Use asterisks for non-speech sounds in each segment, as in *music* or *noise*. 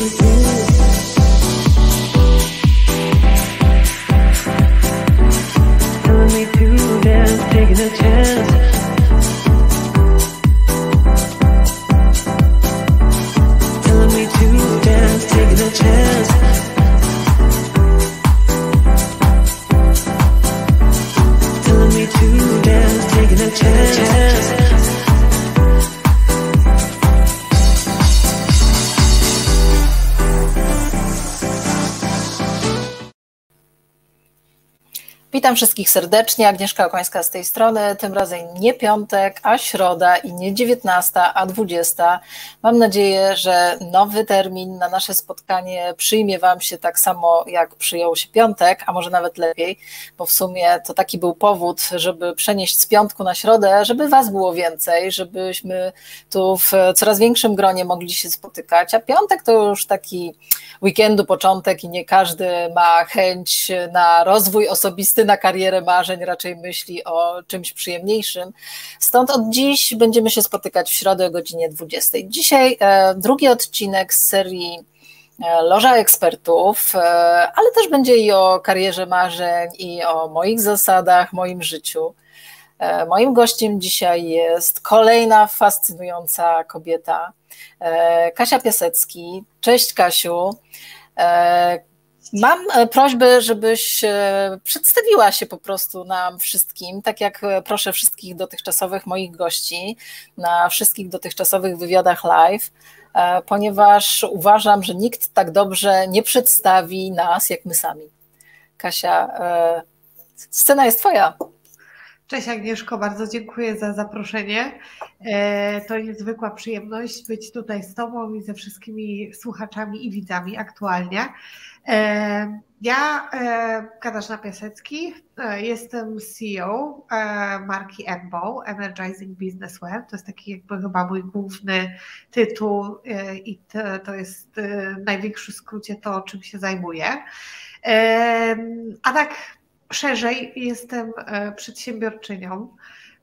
Yeah. Witam wszystkich serdecznie. Agnieszka Okońska z tej strony. Tym razem nie piątek, a środa i nie 19, a 20. Mam nadzieję, że nowy termin na nasze spotkanie przyjmie Wam się tak samo, jak przyjął się piątek, a może nawet lepiej, bo w sumie to taki był powód, żeby przenieść z piątku na środę, żeby Was było więcej, żebyśmy tu w coraz większym gronie mogli się spotykać. A piątek to już taki weekendu początek i nie każdy ma chęć na rozwój osobisty na karierę marzeń, raczej myśli o czymś przyjemniejszym. Stąd od dziś będziemy się spotykać w środę o godzinie 20. Dzisiaj e, drugi odcinek z serii e, Loża Ekspertów, e, ale też będzie i o karierze marzeń, i o moich zasadach, moim życiu. Moim gościem dzisiaj jest kolejna fascynująca kobieta, Kasia Piasecki. Cześć Kasiu. Mam e, prośbę, żebyś e, przedstawiła się po prostu nam wszystkim, tak jak e, proszę wszystkich dotychczasowych moich gości na wszystkich dotychczasowych wywiadach live, ponieważ uważam, że nikt tak dobrze nie przedstawi nas jak my sami. Kasia, scena jest Twoja. Cześć Agnieszko, bardzo dziękuję za zaproszenie. To niezwykła przyjemność być tutaj z Tobą i ze wszystkimi słuchaczami i widzami aktualnie. E, ja, e, Katarzyna Piasecki, e, jestem CEO marki Embo, Energizing Business Web. To jest taki jakby chyba mój główny tytuł i to, jest w największym skrócie to, czym się zajmuję. A tak szerzej jestem przedsiębiorczynią.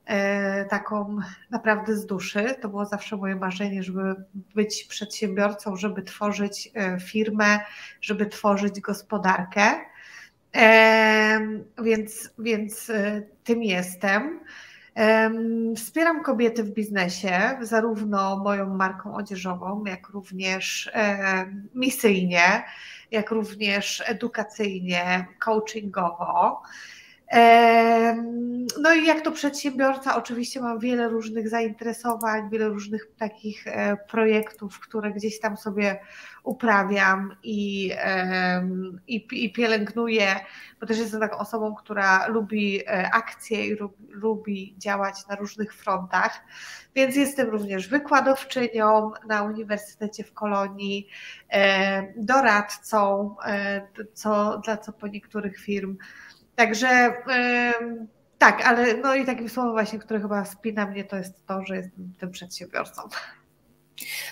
E, taką naprawdę z duszy. To było zawsze moje marzenie, żeby być przedsiębiorcą, żeby tworzyć e, firmę, żeby tworzyć gospodarkę. E, więc, więc tym jestem. Wspieram kobiety w biznesie, zarówno moją marką odzieżową, jak również misyjnie, jak również edukacyjnie, coachingowo. No i jak to przedsiębiorca, oczywiście mam wiele różnych zainteresowań, wiele różnych takich e, projektów, które gdzieś tam sobie uprawiam i, i, i pielęgnuję, bo też jestem taką osobą, która lubi e, akcje i lubi działać na różnych frontach, więc jestem również wykładowczynią na Uniwersytecie w Kolonii, e, doradcą, co, dla co po niektórych firm Także tak, ale no i takim słowem właśnie, które chyba spina mnie, to jest to, że jestem tym przedsiębiorcą.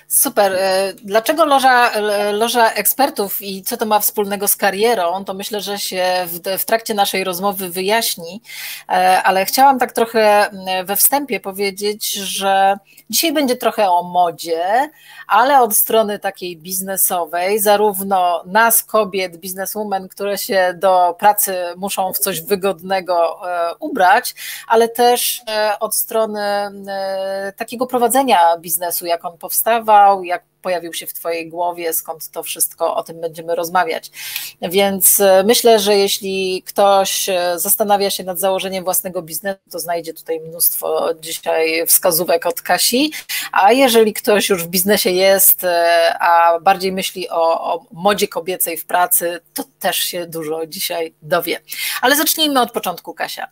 Super. E, dlaczego loża, loża ekspertów i co to ma wspólnego z karierą, to myślę, że się w, w, trakcie naszej rozmowy wyjaśni, e, ale chciałam tak trochę we wstępie powiedzieć, że dzisiaj będzie trochę o modzie, ale od strony takiej biznesowej, zarówno nas, kobiet, bizneswomen, które się do pracy muszą w coś wygodnego e, ubrać, ale też od strony takiego prowadzenia biznesu, jak on powstawał, jak pojawił się w Twojej głowie, skąd to wszystko, o tym będziemy rozmawiać. Więc e, myślę, że jeśli ktoś e, zastanawia się nad założeniem własnego biznesu, to znajdzie tutaj mnóstwo dzisiaj wskazówek od Kasi, a jeżeli ktoś już w biznesie jest, e, a bardziej myśli o, o modzie kobiecej w pracy, to też się dużo dzisiaj dowie. Ale zacznijmy od początku, Kasia.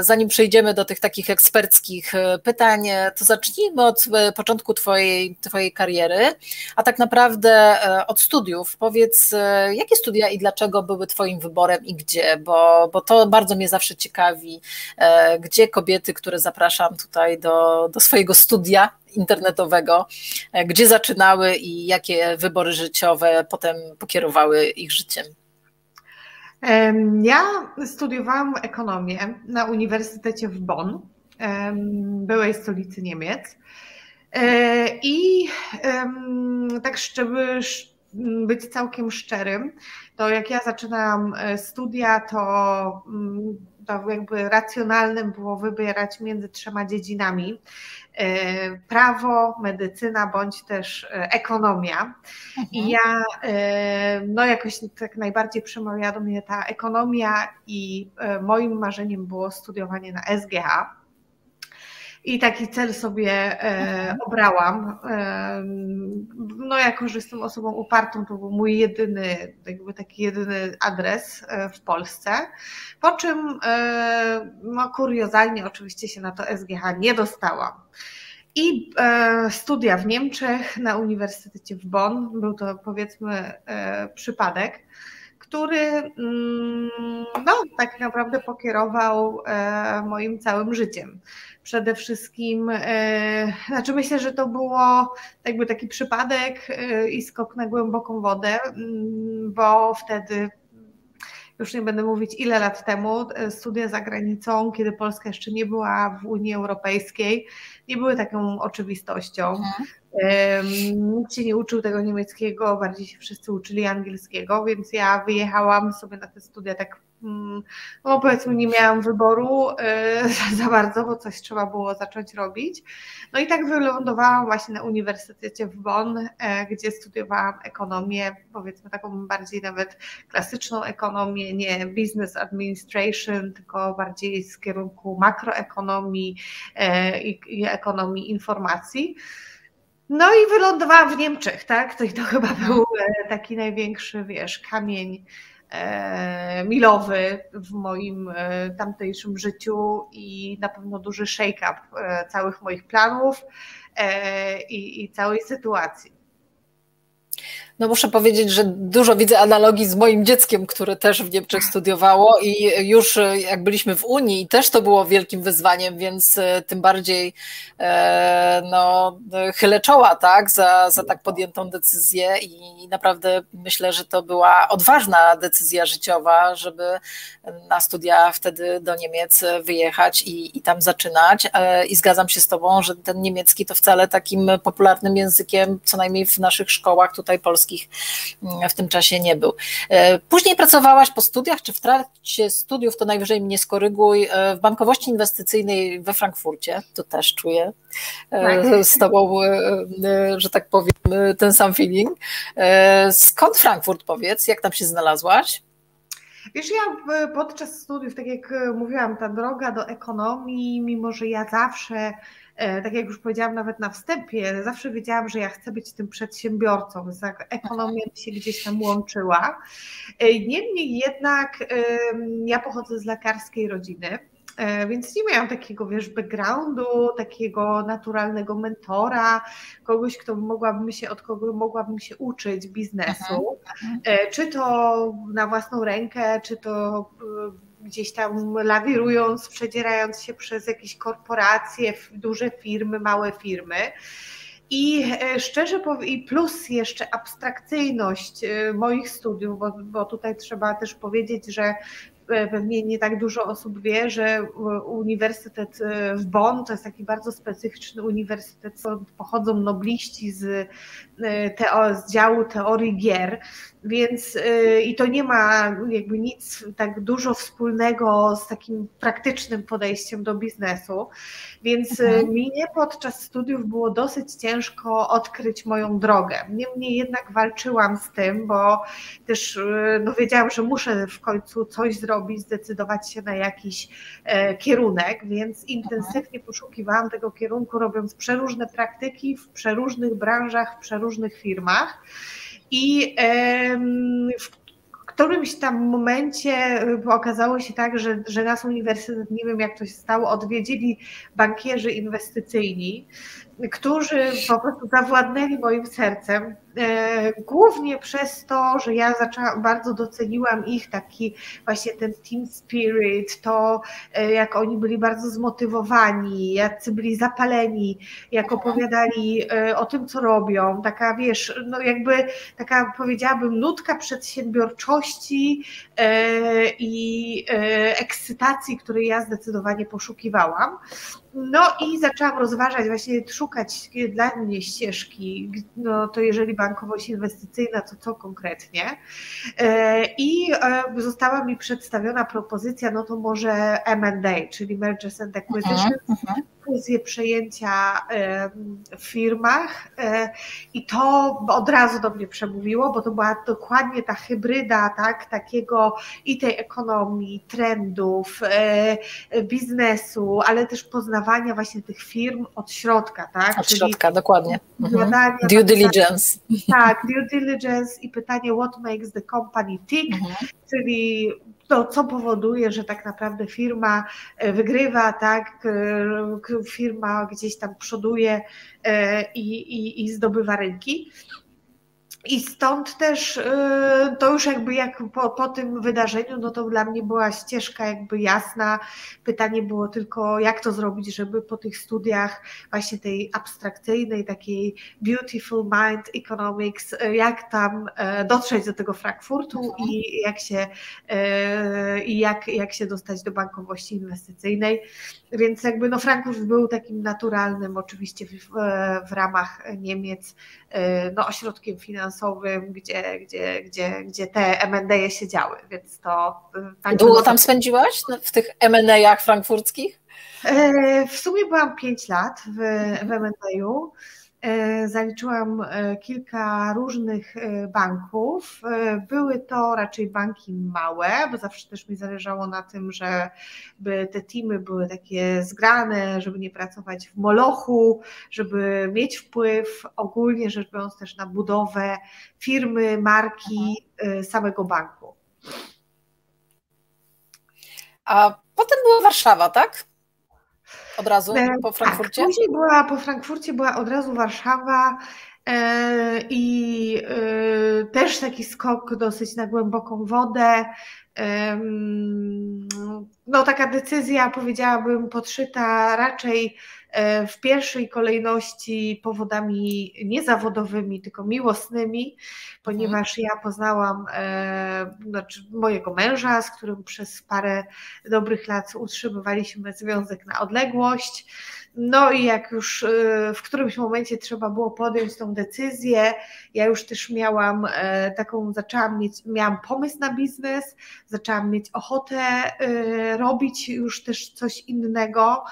Zanim przejdziemy do tych takich eksperckich pytań, to zacznijmy od początku Twojej, twojej kariery, a tak naprawdę e, od studiów. Powiedz, e, jakie studia i dlaczego były Twoim wyborem i gdzie, bo, bo to bardzo mnie zawsze ciekawi, e, gdzie kobiety, które zapraszam tutaj do, do swojego studia internetowego, gdzie zaczynały i jakie wybory życiowe potem pokierowały ich życiem. Ja studiowałam ekonomię na Uniwersytecie w Bonn, byłej stolicy Niemiec. I tak żeby być całkiem szczerym, to jak ja zaczynałam studia, to to jakby racjonalnym było wybierać między trzema dziedzinami. E, prawo, medycyna bądź też e, ekonomia. Mhm. I ja e, no jakoś tak najbardziej przemawiała do mnie ta ekonomia i moim marzeniem było studiowanie na SGH. I taki cel sobie e, obrałam. E, no, jako że jestem osobą upartą, to był mój jedyny, jakby taki jedyny adres e, w Polsce. Po czym, e, no, kuriozalnie oczywiście się na to SGH nie dostałam. I e, studia w Niemczech na Uniwersytecie w Bonn, był to powiedzmy e, przypadek który mm, no, tak naprawdę pokierował moim całym życiem przede wszystkim, e, znaczy myślę, że to było jakby taki przypadek e, i skok na głęboką wodę, mm, bo wtedy już nie będę mówić ile lat temu, e, studia za granicą, kiedy Polska jeszcze nie była w Unii Europejskiej, nie były taką oczywistością. Mhm. Nikt się nie uczył tego niemieckiego, bardziej się wszyscy uczyli angielskiego, więc ja wyjechałam sobie na te studia tak no powiedzmy nie miałam wyboru y, *laughs* za bardzo, bo coś trzeba było zacząć robić. No i tak wylądowałam właśnie na Uniwersytecie w Bonn, y, gdzie studiowałam ekonomię, powiedzmy taką bardziej nawet klasyczną ekonomię, nie business administration, tylko bardziej z kierunku makroekonomii y, i ekonomii informacji. No i wylądowałam w Niemczech, tak? To, chyba był taki największy, wiesz, kamień E, milowy w moim e, tamtejszym życiu i na pewno duży shake-up e, całych moich planów i, i całej sytuacji. No muszę powiedzieć, że dużo widzę analogii z moim dzieckiem, które też w Niemczech studiowało i już jak byliśmy w Unii też to było wielkim wyzwaniem, więc e, tym bardziej e, no, chylę czoła tak, za, za tak podjętą decyzję i naprawdę myślę, że to była odważna decyzja życiowa, żeby na studia wtedy do Niemiec wyjechać i, i tam zaczynać. E, i zgadzam się z Tobą, że ten niemiecki to wcale takim popularnym językiem, co najmniej w naszych szkołach tutaj polskich Mm, w tym czasie nie był. E, później pracowałaś po studiach, czy w trakcie studiów, to najwyżej mnie skoryguj, e, w bankowości inwestycyjnej we Frankfurcie, to też czuję e, tak. z tobą, że tak powiem, ten sam feeling. Skąd Frankfurt, powiedz, jak tam się znalazłaś? Wiesz, ja podczas studiów, tak jak mówiłam, ta droga do ekonomii, mimo że ja zawsze tak jak już powiedziałam nawet na wstępie, zawsze wiedziałam, że ja chcę być tym przedsiębiorcą, więc tak ekonomia mi się gdzieś tam łączyła. E, niemniej jednak ja pochodzę z lekarskiej rodziny, e, więc nie miałam takiego, wiesz, backgroundu, takiego naturalnego mentora, kogoś, kto mogłabym się, od kogo mogłabym się uczyć biznesu, czy to na własną rękę, czy to gdzieś tam lawirując, przedzierając się przez jakieś korporacje, duże firmy, małe firmy. I e, szczerze i plus jeszcze abstrakcyjność e, moich studiów, bo, bo tutaj trzeba też powiedzieć, że E, pewnie nie tak dużo osób wie, że Uniwersytet e, w Bonn to jest taki bardzo specyficzny uniwersytet, pochodzą nobliści z, e, teo, z działu teorii gier, więc i to nie ma jakby nic tak dużo wspólnego z takim praktycznym podejściem do biznesu, więc mhm. mnie podczas studiów było dosyć ciężko odkryć moją drogę. Niemniej jednak walczyłam z tym, bo też no, wiedziałam, że muszę w końcu coś zrobić, robić, zdecydować się na jakiś e, kierunek, więc intensywnie poszukiwałam tego kierunku, robiąc przeróżne praktyki w przeróżnych branżach, w przeróżnych firmach. I w którymś tam momencie e, okazało się tak, że, że nas uniwersytet, nie wiem jak to się stało, odwiedzili bankierzy inwestycyjni, którzy po prostu zawładnęli moim sercem. E, głównie przez to, że ja zaczęłam, bardzo doceniłam ich taki właśnie ten team spirit, to e, jak oni byli bardzo zmotywowani, jacy byli zapaleni, jak opowiadali e, o tym, co robią. Taka wiesz, no jakby taka powiedziałabym nutka przedsiębiorczości i ekscytacji, której ja zdecydowanie poszukiwałam. No i zaczęłam rozważać, właśnie szukać dla mnie ścieżki, no to jeżeli bankowość inwestycyjna, to co konkretnie. E, I e, została mi przedstawiona propozycja, no to może M&A, czyli Mergers and Acquisitions, uh -huh, uh -huh fuzje, przejęcia w firmach e, i to od razu do mnie przemówiło, bo to była dokładnie ta hybryda, tak, takiego i tej ekonomii, trendów, e, biznesu, ale też poznawania właśnie tych firm od środka, tak? Od Czyli środka, dokładnie. Mhm. Due diligence. Tak, due diligence i pytanie what makes the company tick, mhm. czyli to, co powoduje, że tak naprawdę firma e, wygrywa, tak, firma gdzieś tam przoduje e, i, i, i zdobywa rynki. I stąd też y, to już jakby jak po, po tym wydarzeniu, no to dla mnie była ścieżka jakby jasna. Pytanie było tylko, jak to zrobić, żeby po tych studiach właśnie tej abstrakcyjnej, takiej beautiful mind economics, y, jak tam y, dotrzeć do tego Frankfurtu i jak się, i jak, jak się dostać do bankowości inwestycyjnej. Więc jakby no Frankfurt był takim naturalnym oczywiście w, w ramach Niemiec no, ośrodkiem finansowym, gdzie, gdzie, gdzie, gdzie te M&A się działy, więc to... Tak Długo tam spędziłaś w tych M&A-ach frankfurckich? E, w sumie byłam 5 lat w, w M&A-u. E, zaliczyłam e, kilka różnych e, banków. Były to raczej banki małe, bo zawsze też mi zależało na tym, żeby te teamy były takie zgrane, żeby nie pracować w molochu, żeby mieć wpływ ogólnie rzecz biorąc też na budowę firmy, marki samego banku. A potem była Warszawa, tak? Od razu e, po tak, Frankfurcie? Tak, później była po Frankfurcie, była od razu Warszawa i e, też taki skok dosyć na głęboką wodę. No taka decyzja powiedziałabym podszyta raczej E, w pierwszej kolejności powodami niezawodowymi, tylko miłosnymi, ponieważ ja poznałam e, znaczy mojego męża, z którym przez parę dobrych lat utrzymywaliśmy związek na odległość. No i jak już e, w którymś momencie trzeba było podjąć tą decyzję, ja już też miałam taką, zaczęłam mieć, miałam pomysł na biznes, zaczęłam mieć ochotę robić już też coś innego,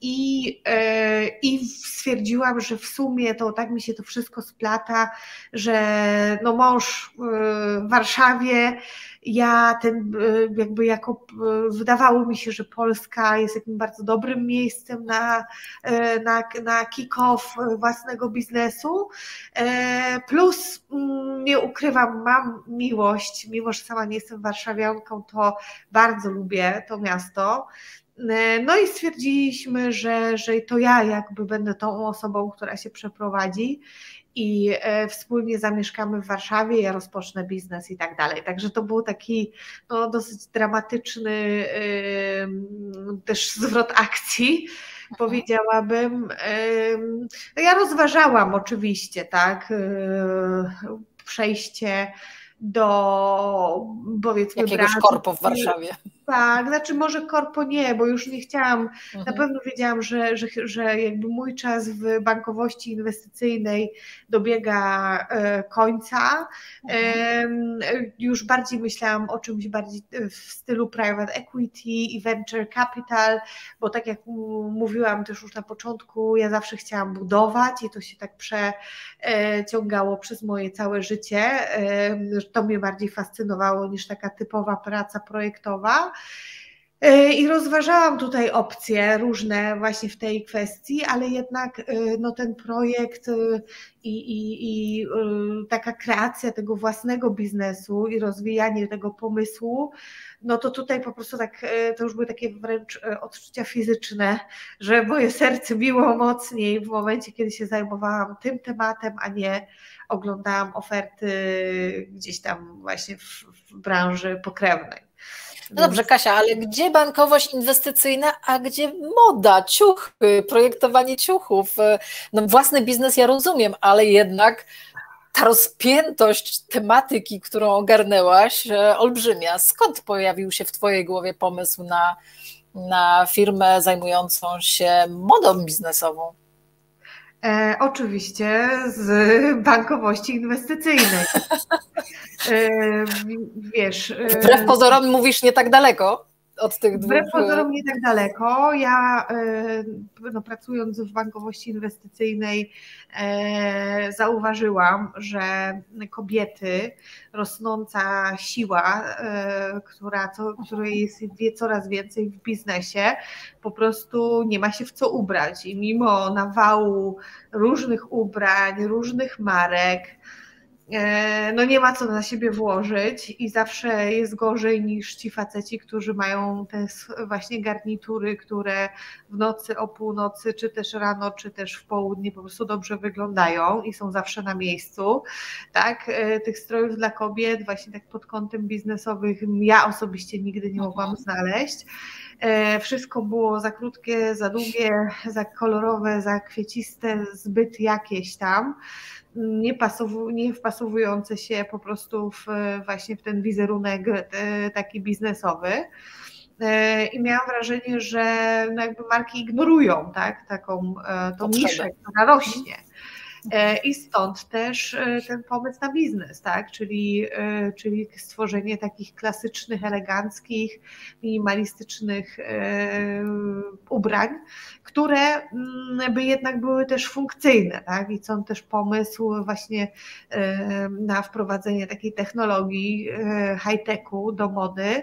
i, e, I stwierdziłam, że w sumie to tak mi się to wszystko splata, że no mąż e, w Warszawie, ja ten e, jakby jako wydawało mi się, że Polska jest takim bardzo dobrym miejscem na, na, na kick-off własnego biznesu. Plus nie ukrywam, mam miłość, mimo że sama nie jestem warszawianką, to bardzo lubię to miasto. E, no i stwierdziliśmy, że, że to ja jakby będę tą osobą, która się przeprowadzi i e, wspólnie zamieszkamy w Warszawie, ja rozpocznę biznes i tak dalej. Także to był taki no, dosyć dramatyczny też zwrot akcji, mhm. powiedziałabym. No, ja rozważałam oczywiście, tak, e, przejście do powiedzmy jakiegoś korpo w Warszawie. Tak, znaczy może korpo nie, bo już nie chciałam, mhm. na pewno wiedziałam, że, że, że jakby mój czas w bankowości inwestycyjnej dobiega e, końca. Mhm. Już bardziej myślałam o czymś bardziej w stylu private equity i venture capital, bo tak jak mówiłam też już na początku, ja zawsze chciałam budować i to się tak przeciągało przez moje całe życie. To mnie bardziej fascynowało niż taka typowa praca projektowa. E, I rozważałam tutaj opcje różne właśnie w tej kwestii, ale jednak e, no, ten projekt e, i, i, i taka kreacja tego własnego biznesu i rozwijanie tego pomysłu, no to tutaj po prostu tak, to już były takie wręcz odczucia fizyczne, że moje serce biło mocniej w momencie, kiedy się zajmowałam tym tematem, a nie oglądałam oferty gdzieś tam właśnie w, w branży pokrewnej. No dobrze, Kasia, ale gdzie bankowość inwestycyjna, a gdzie moda, ciuchy, projektowanie ciuchów? No, własny biznes ja rozumiem, ale jednak ta rozpiętość tematyki, którą ogarnęłaś, e, olbrzymia. Skąd pojawił się w Twojej głowie pomysł na, na firmę zajmującą się modą biznesową. E, oczywiście z bankowości inwestycyjnej. E, wiesz. E, Wbrew pozorom mówisz nie tak daleko od tych dwóch. Wbrew pozorom nie tak daleko. Ja e, no, pracując w bankowości inwestycyjnej e, zauważyłam, że kobiety, rosnąca siła, e, która, co, której jest coraz więcej w biznesie, po prostu nie ma się w co ubrać i mimo nawału różnych ubrań, różnych marek, E, no nie ma co na siebie włożyć i zawsze jest gorzej niż ci faceci, którzy mają te właśnie garnitury, które w nocy o północy, czy też rano, czy też w południe po prostu dobrze wyglądają i są zawsze na miejscu. Tak, e, tych strojów dla kobiet właśnie tak pod kątem biznesowym ja osobiście nigdy nie mogłam mhm. znaleźć. E, wszystko było za krótkie, za długie, za kolorowe, za kwieciste, zbyt jakieś tam nie, pasowu, nie wpasowujące się po prostu w, właśnie w ten wizerunek e, taki biznesowy. E, I miałam wrażenie, że no jakby marki ignorują tak, taką e, tą niszę, która rośnie. E, I stąd też e, ten pomysł na biznes, tak? czyli, e, czyli stworzenie takich klasycznych, eleganckich, minimalistycznych ubrań, które mm, by jednak były też funkcyjne. Tak? I stąd też pomysł właśnie na wprowadzenie takiej technologii high-techu do mody,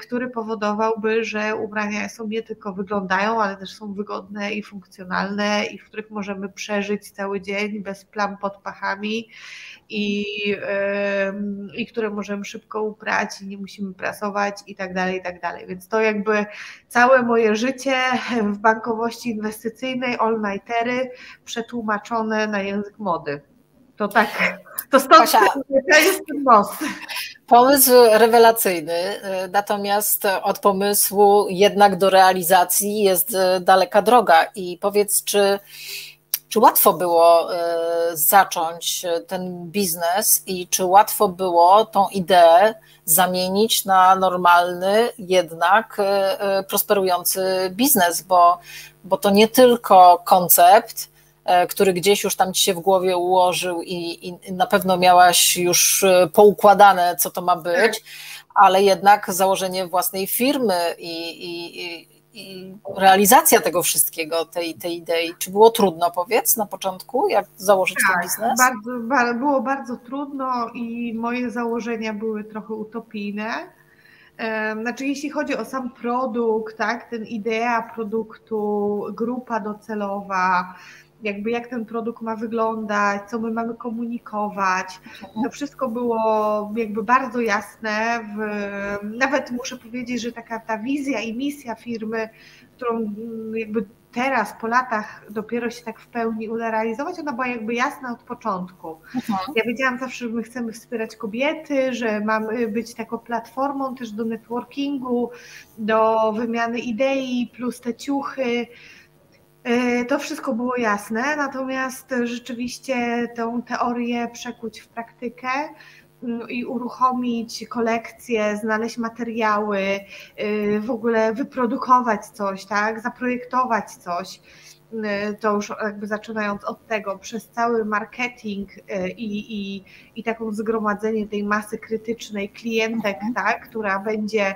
który powodowałby, że ubrania są nie tylko wyglądają, ale też są wygodne i funkcjonalne i w których możemy przeżyć cały dzień dzień, bez plam pod pachami i, i które możemy szybko uprać i nie musimy prasować i tak dalej, i tak dalej. Więc to jakby całe moje życie w bankowości inwestycyjnej, all-nightery przetłumaczone na język mody. To tak, to stąd to jest ten most. Pomysł rewelacyjny, natomiast od pomysłu jednak do realizacji jest daleka droga. I powiedz, czy czy łatwo było e, zacząć e, ten biznes i czy łatwo było tą ideę zamienić na normalny, jednak e, prosperujący biznes, bo, bo to nie tylko koncept, który gdzieś już tam ci się w głowie ułożył i, i na pewno miałaś już poukładane, co to ma być, ale jednak założenie własnej firmy i, i realizacja tego wszystkiego, tej, tej idei? Czy było trudno, powiedz, na początku, jak założyć tak, ten biznes? Bardzo, było bardzo trudno i moje założenia były trochę utopijne. Znaczy, jeśli chodzi o sam produkt, tak, ten idea produktu, grupa docelowa, jakby jak ten produkt ma wyglądać, co my mamy komunikować. To wszystko było jakby bardzo jasne. W, nawet muszę powiedzieć, że taka ta wizja i misja firmy, którą jakby teraz po latach dopiero się tak w pełni uda realizować, ona była jakby jasna od początku. Mhm. Ja wiedziałam zawsze, że my chcemy wspierać kobiety, że mamy być taką platformą też do networkingu, do wymiany idei, plus te ciuchy, to wszystko było jasne, natomiast rzeczywiście tę teorię przekuć w praktykę mm, i uruchomić kolekcję, znaleźć materiały, y, w ogóle wyprodukować coś, tak, zaprojektować coś. Y, to już jakby zaczynając od tego, przez cały marketing y, i, i, i taką zgromadzenie tej masy krytycznej klientek, mhm. tak, która będzie,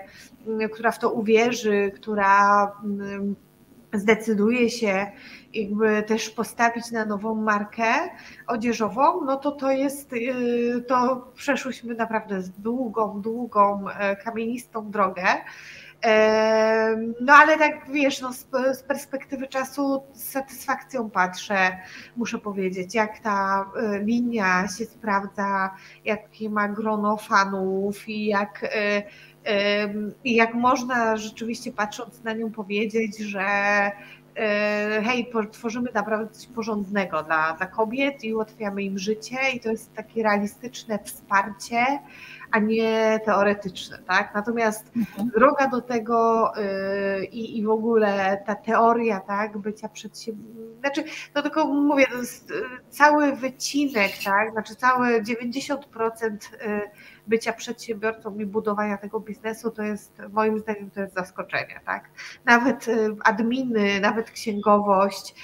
która w to uwierzy, która mm, zdecyduje się jakby też postawić na nową markę odzieżową, no to to jest, y, to przeszłyśmy naprawdę długą, długą, e, kamienistą drogę. E, no ale tak wiesz, no z, perspektywy czasu z satysfakcją patrzę, muszę powiedzieć, jak ta e, linia się sprawdza, jakie ma grono fanów i jak i jak można rzeczywiście patrząc na nią powiedzieć, że e, hej, tworzymy naprawdę coś porządnego dla, dla kobiet i ułatwiamy im życie i to jest takie realistyczne wsparcie, a nie teoretyczne, tak? Natomiast mhm. droga do tego yy, i w ogóle ta teoria, tak, bycia przedsiębiorcą, znaczy, no tylko mówię, to jest y, cały wycinek, tak, znaczy całe 90% bycia przedsiębiorcą i budowania tego biznesu, to jest moim zdaniem to jest zaskoczenie, tak? Nawet y, adminy, nawet księgowość,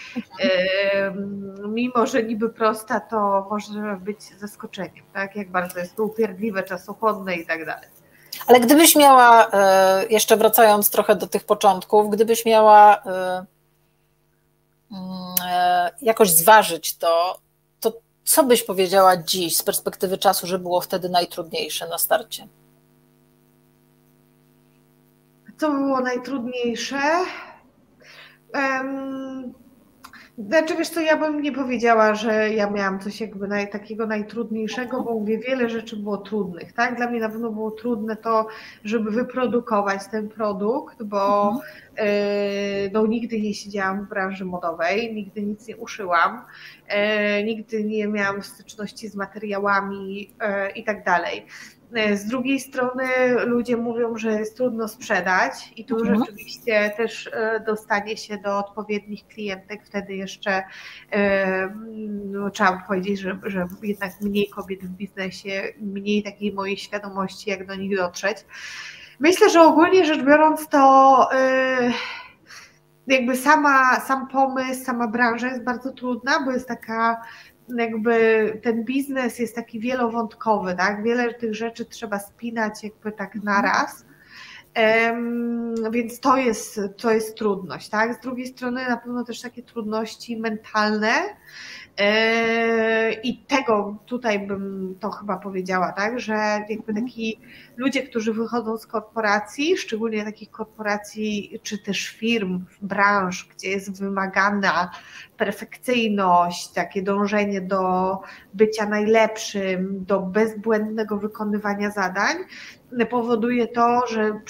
mimo że niby prosta, to może być zaskoczeniem, tak? Jak bardzo jest to upierdliwe, czasochłonne i tak dalej. Ale gdybyś miała, e, jeszcze wracając trochę do tych początków, gdybyś miała e, mm, jakoś zważyć to, co byś powiedziała dziś z perspektywy czasu, że było wtedy najtrudniejsze na starcie? Co było najtrudniejsze? Um, znaczy wiesz co, ja bym nie powiedziała, że ja miałam coś jakby naj, takiego najtrudniejszego, bo mówię, wiele rzeczy było trudnych, tak? Dla mnie na pewno było trudne to, żeby wyprodukować ten produkt, bo mhm. yy, no, nigdy nie siedziałam w branży modowej, nigdy nic nie uszyłam, yy, nigdy nie miałam styczności z materiałami yy, i tak dalej. E, z drugiej strony ludzie mówią, że jest trudno sprzedać i tu mhm. rzeczywiście też e, dostanie się do odpowiednich klientek, wtedy jeszcze e, no, trzeba powiedzieć, że, że jednak mniej kobiet w biznesie, mniej takiej mojej świadomości, jak do nich dotrzeć. Myślę, że ogólnie rzecz biorąc to jakby sama, sam pomysł, sama branża jest bardzo trudna, bo jest taka jakby ten biznes jest taki wielowątkowy, tak? Wiele tych rzeczy trzeba spinać jakby tak naraz. Um, więc to jest, to jest trudność, tak? Z drugiej strony na pewno też takie trudności mentalne, I tego tutaj bym to chyba powiedziała, tak, że jakby mhm. taki ludzie, którzy wychodzą z korporacji, szczególnie takich korporacji czy też firm, branż, gdzie jest wymagana perfekcyjność, takie dążenie do bycia najlepszym, do bezbłędnego wykonywania zadań, powoduje to, że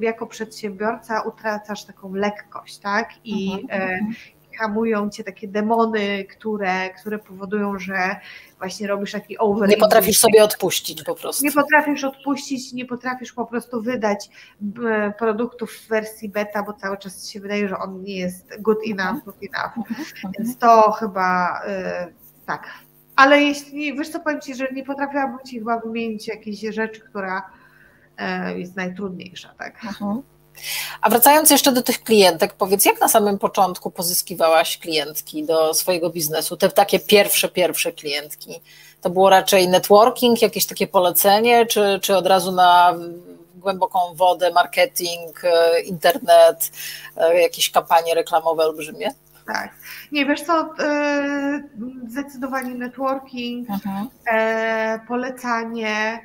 jako przedsiębiorca utracasz taką lekkość, tak? I, mhm. E, hamują cię takie demony, które, które powodują, że właśnie robisz taki over. Nie potrafisz sobie odpuścić po prostu. Nie potrafisz odpuścić, nie potrafisz po prostu wydać produktów w wersji beta, bo cały czas się wydaje, że on nie jest good enough, good enough. Więc to chyba y, tak. Ale jeśli, wiesz co powiem Ci, że nie potrafiłabym Ci chyba wymienić jakiejś rzeczy, która y, jest najtrudniejsza, tak? Mhm. A wracając jeszcze do tych klientek, powiedz, jak na samym początku pozyskiwałaś klientki do swojego biznesu, te takie pierwsze, pierwsze klientki? To było raczej networking, jakieś takie polecenie, czy, czy od razu na głęboką wodę, marketing, e, internet, e, jakieś kampanie reklamowe olbrzymie? Tak. Nie, wiesz co, e, zdecydowanie networking, mhm. polecanie,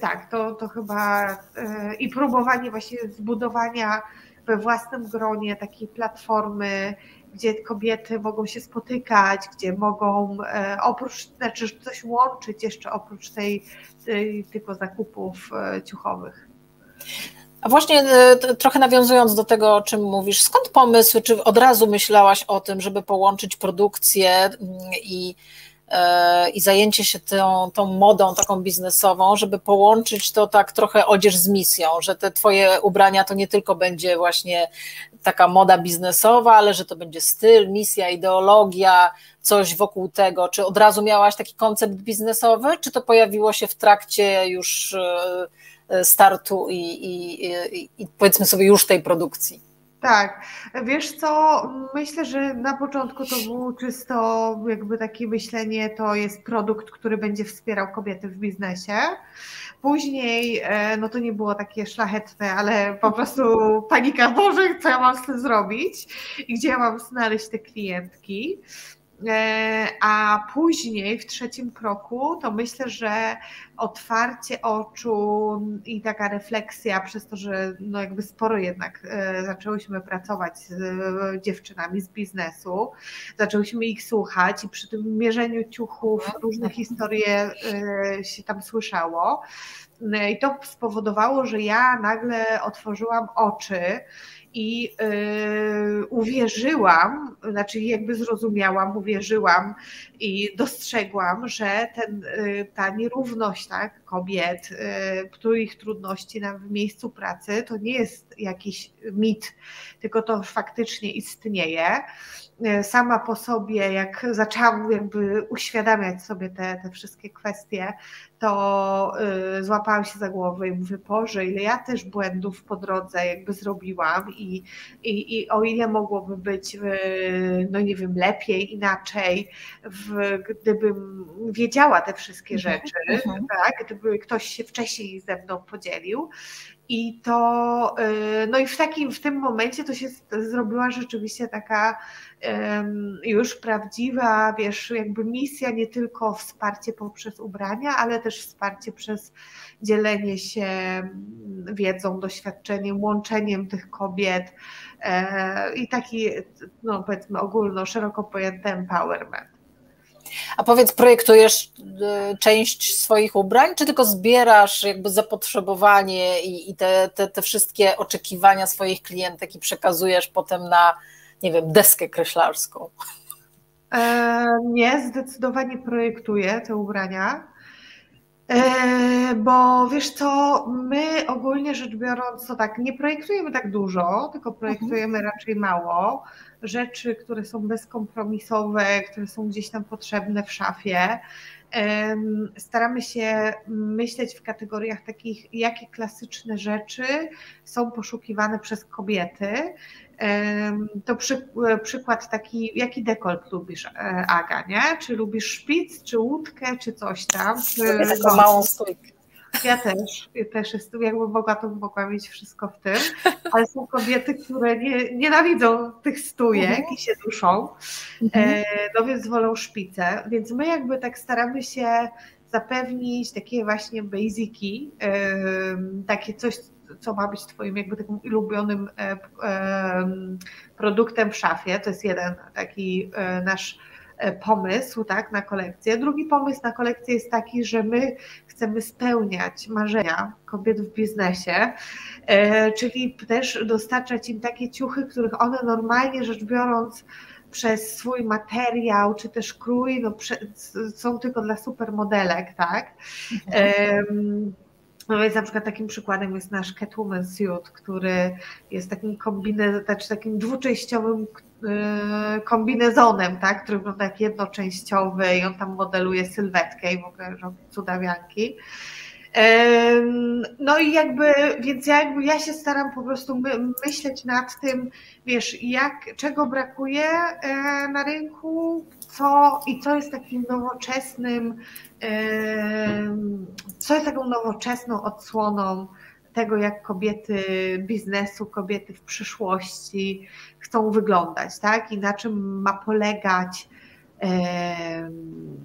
tak, to, to chyba e, i próbowanie właśnie zbudowania we własnym gronie takiej platformy, gdzie kobiety mogą się spotykać, gdzie mogą e, oprócz, znaczy coś łączyć jeszcze oprócz tej, tej tylko zakupów ciuchowych. A właśnie trochę nawiązując do tego, o czym mówisz, skąd pomysł, czy od razu myślałaś o tym, żeby połączyć produkcję mm, i E, i zajęcie się tą, tą modą taką biznesową, żeby połączyć to tak trochę odzież z misją, że te twoje ubrania to nie tylko będzie właśnie taka moda biznesowa, ale że to będzie styl, misja, ideologia, coś wokół tego. Czy od razu miałaś taki koncept biznesowy, czy to pojawiło się w trakcie już e, startu i, i, i, i powiedzmy sobie już tej produkcji? Tak, wiesz co, myślę, że na początku to było czysto jakby takie myślenie, to jest produkt, który będzie wspierał kobiety w biznesie. Później, e, no to nie było takie szlachetne, ale po prostu panika, *laughs* Boże, co ja mam z tym zrobić i gdzie ja mam znaleźć te klientki. E, a później w trzecim kroku to myślę, że otwarcie oczu i taka refleksja przez to, że no jakby sporo jednak e, zaczęłyśmy pracować z e, dziewczynami z biznesu, zaczęłyśmy ich słuchać i przy tym mierzeniu ciuchów różne historie się tam słyszało. I to spowodowało, że ja nagle otworzyłam oczy i yy, uwierzyłam, znaczy jakby zrozumiałam, uwierzyłam i dostrzegłam, że ten, yy, ta nierówność tak, kobiet, yy, których trudności na, w miejscu pracy to nie jest jakiś mit, tylko to faktycznie istnieje. E, sama po sobie, jak zaczęłam jakby uświadamiać sobie te, te wszystkie kwestie, to y, złapałam się za głowę i mówię, Boże, ile ja też błędów po drodze jakby zrobiłam i, i, i o ile mogłoby być, y, no nie wiem, lepiej, inaczej, w, gdybym wiedziała te wszystkie mhm, rzeczy, mhm. tak, gdyby ktoś się wcześniej ze mną podzielił. I to, y, no i w takim, w tym momencie to się zrobiła rzeczywiście taka już prawdziwa, wiesz, jakby misja, nie tylko wsparcie poprzez ubrania, ale też wsparcie przez dzielenie się wiedzą, doświadczeniem, łączeniem tych kobiet e, i taki, no powiedzmy ogólno, szeroko pojęty empowerment. A powiedz, projektujesz y, część swoich ubrań, czy tylko zbierasz jakby zapotrzebowanie i, i te, te, te wszystkie oczekiwania swoich klientek i przekazujesz potem na, nie wiem, deskę kreślarską? E, nie, zdecydowanie projektuję te ubrania. E, bo wiesz co, my ogólnie rzecz biorąc, to tak, nie projektujemy tak dużo, tylko projektujemy mhm. raczej mało rzeczy, które są bezkompromisowe, które są gdzieś tam potrzebne w szafie. Staramy się myśleć w kategoriach takich, jakie klasyczne rzeczy są poszukiwane przez kobiety. To przy, przykład taki, jaki dekolt lubisz, e, Aga, nie? Czy lubisz szpic, czy łódkę, czy coś tam? Czy taką małą stójkę. Ja też, ja też jestem, jakby mogła, to mogła mieć wszystko w tym, ale są kobiety, które nie, nienawidzą tych stójek mhm. i się duszą, mhm. e, no więc wolą szpice, więc my jakby tak staramy się zapewnić takie właśnie basiki, takie coś, co ma być twoim jakby takim ulubionym e, produktem w szafie, to jest jeden taki nasz E, pomysł tak, na kolekcję. Drugi pomysł na kolekcję jest taki, że my chcemy spełniać marzenia kobiet w biznesie, e, czyli też dostarczać im takie ciuchy, których one normalnie rzecz biorąc przez swój materiał, czy też krój, no, są tylko dla supermodelek, tak? Mhm. No więc na przykład takim przykładem jest nasz Catwoman Suit, który jest takim kombine, znaczy takim dwuczęściowym kombinezonem, tak, który wygląda jak jednoczęściowy i on tam modeluje sylwetkę i w ogóle robi cudawianki. No i jakby, więc ja, jakby ja się staram po prostu my, myśleć nad tym, wiesz, jak, czego brakuje e, na rynku, co i co jest takim nowoczesnym, co jest taką nowoczesną odsłoną tego, jak kobiety biznesu, kobiety w przyszłości chcą wyglądać, tak? I na czym ma polegać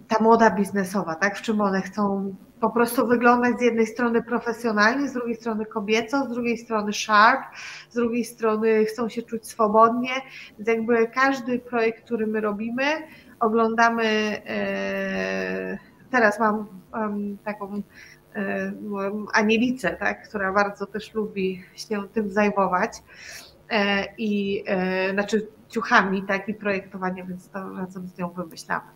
ta moda biznesowa, tak? W czym one chcą po prostu wyglądać z jednej strony profesjonalnie, z drugiej strony kobieco, z drugiej strony sharp, z drugiej strony chcą się czuć swobodnie, więc jakby każdy projekt, który my robimy, oglądamy, e, teraz mam taką e, Anielicę, tak, która bardzo też lubi się tym zajmować e, i znaczy ciuchami, tak, i projektowaniem, więc to razem z nią wymyślamy.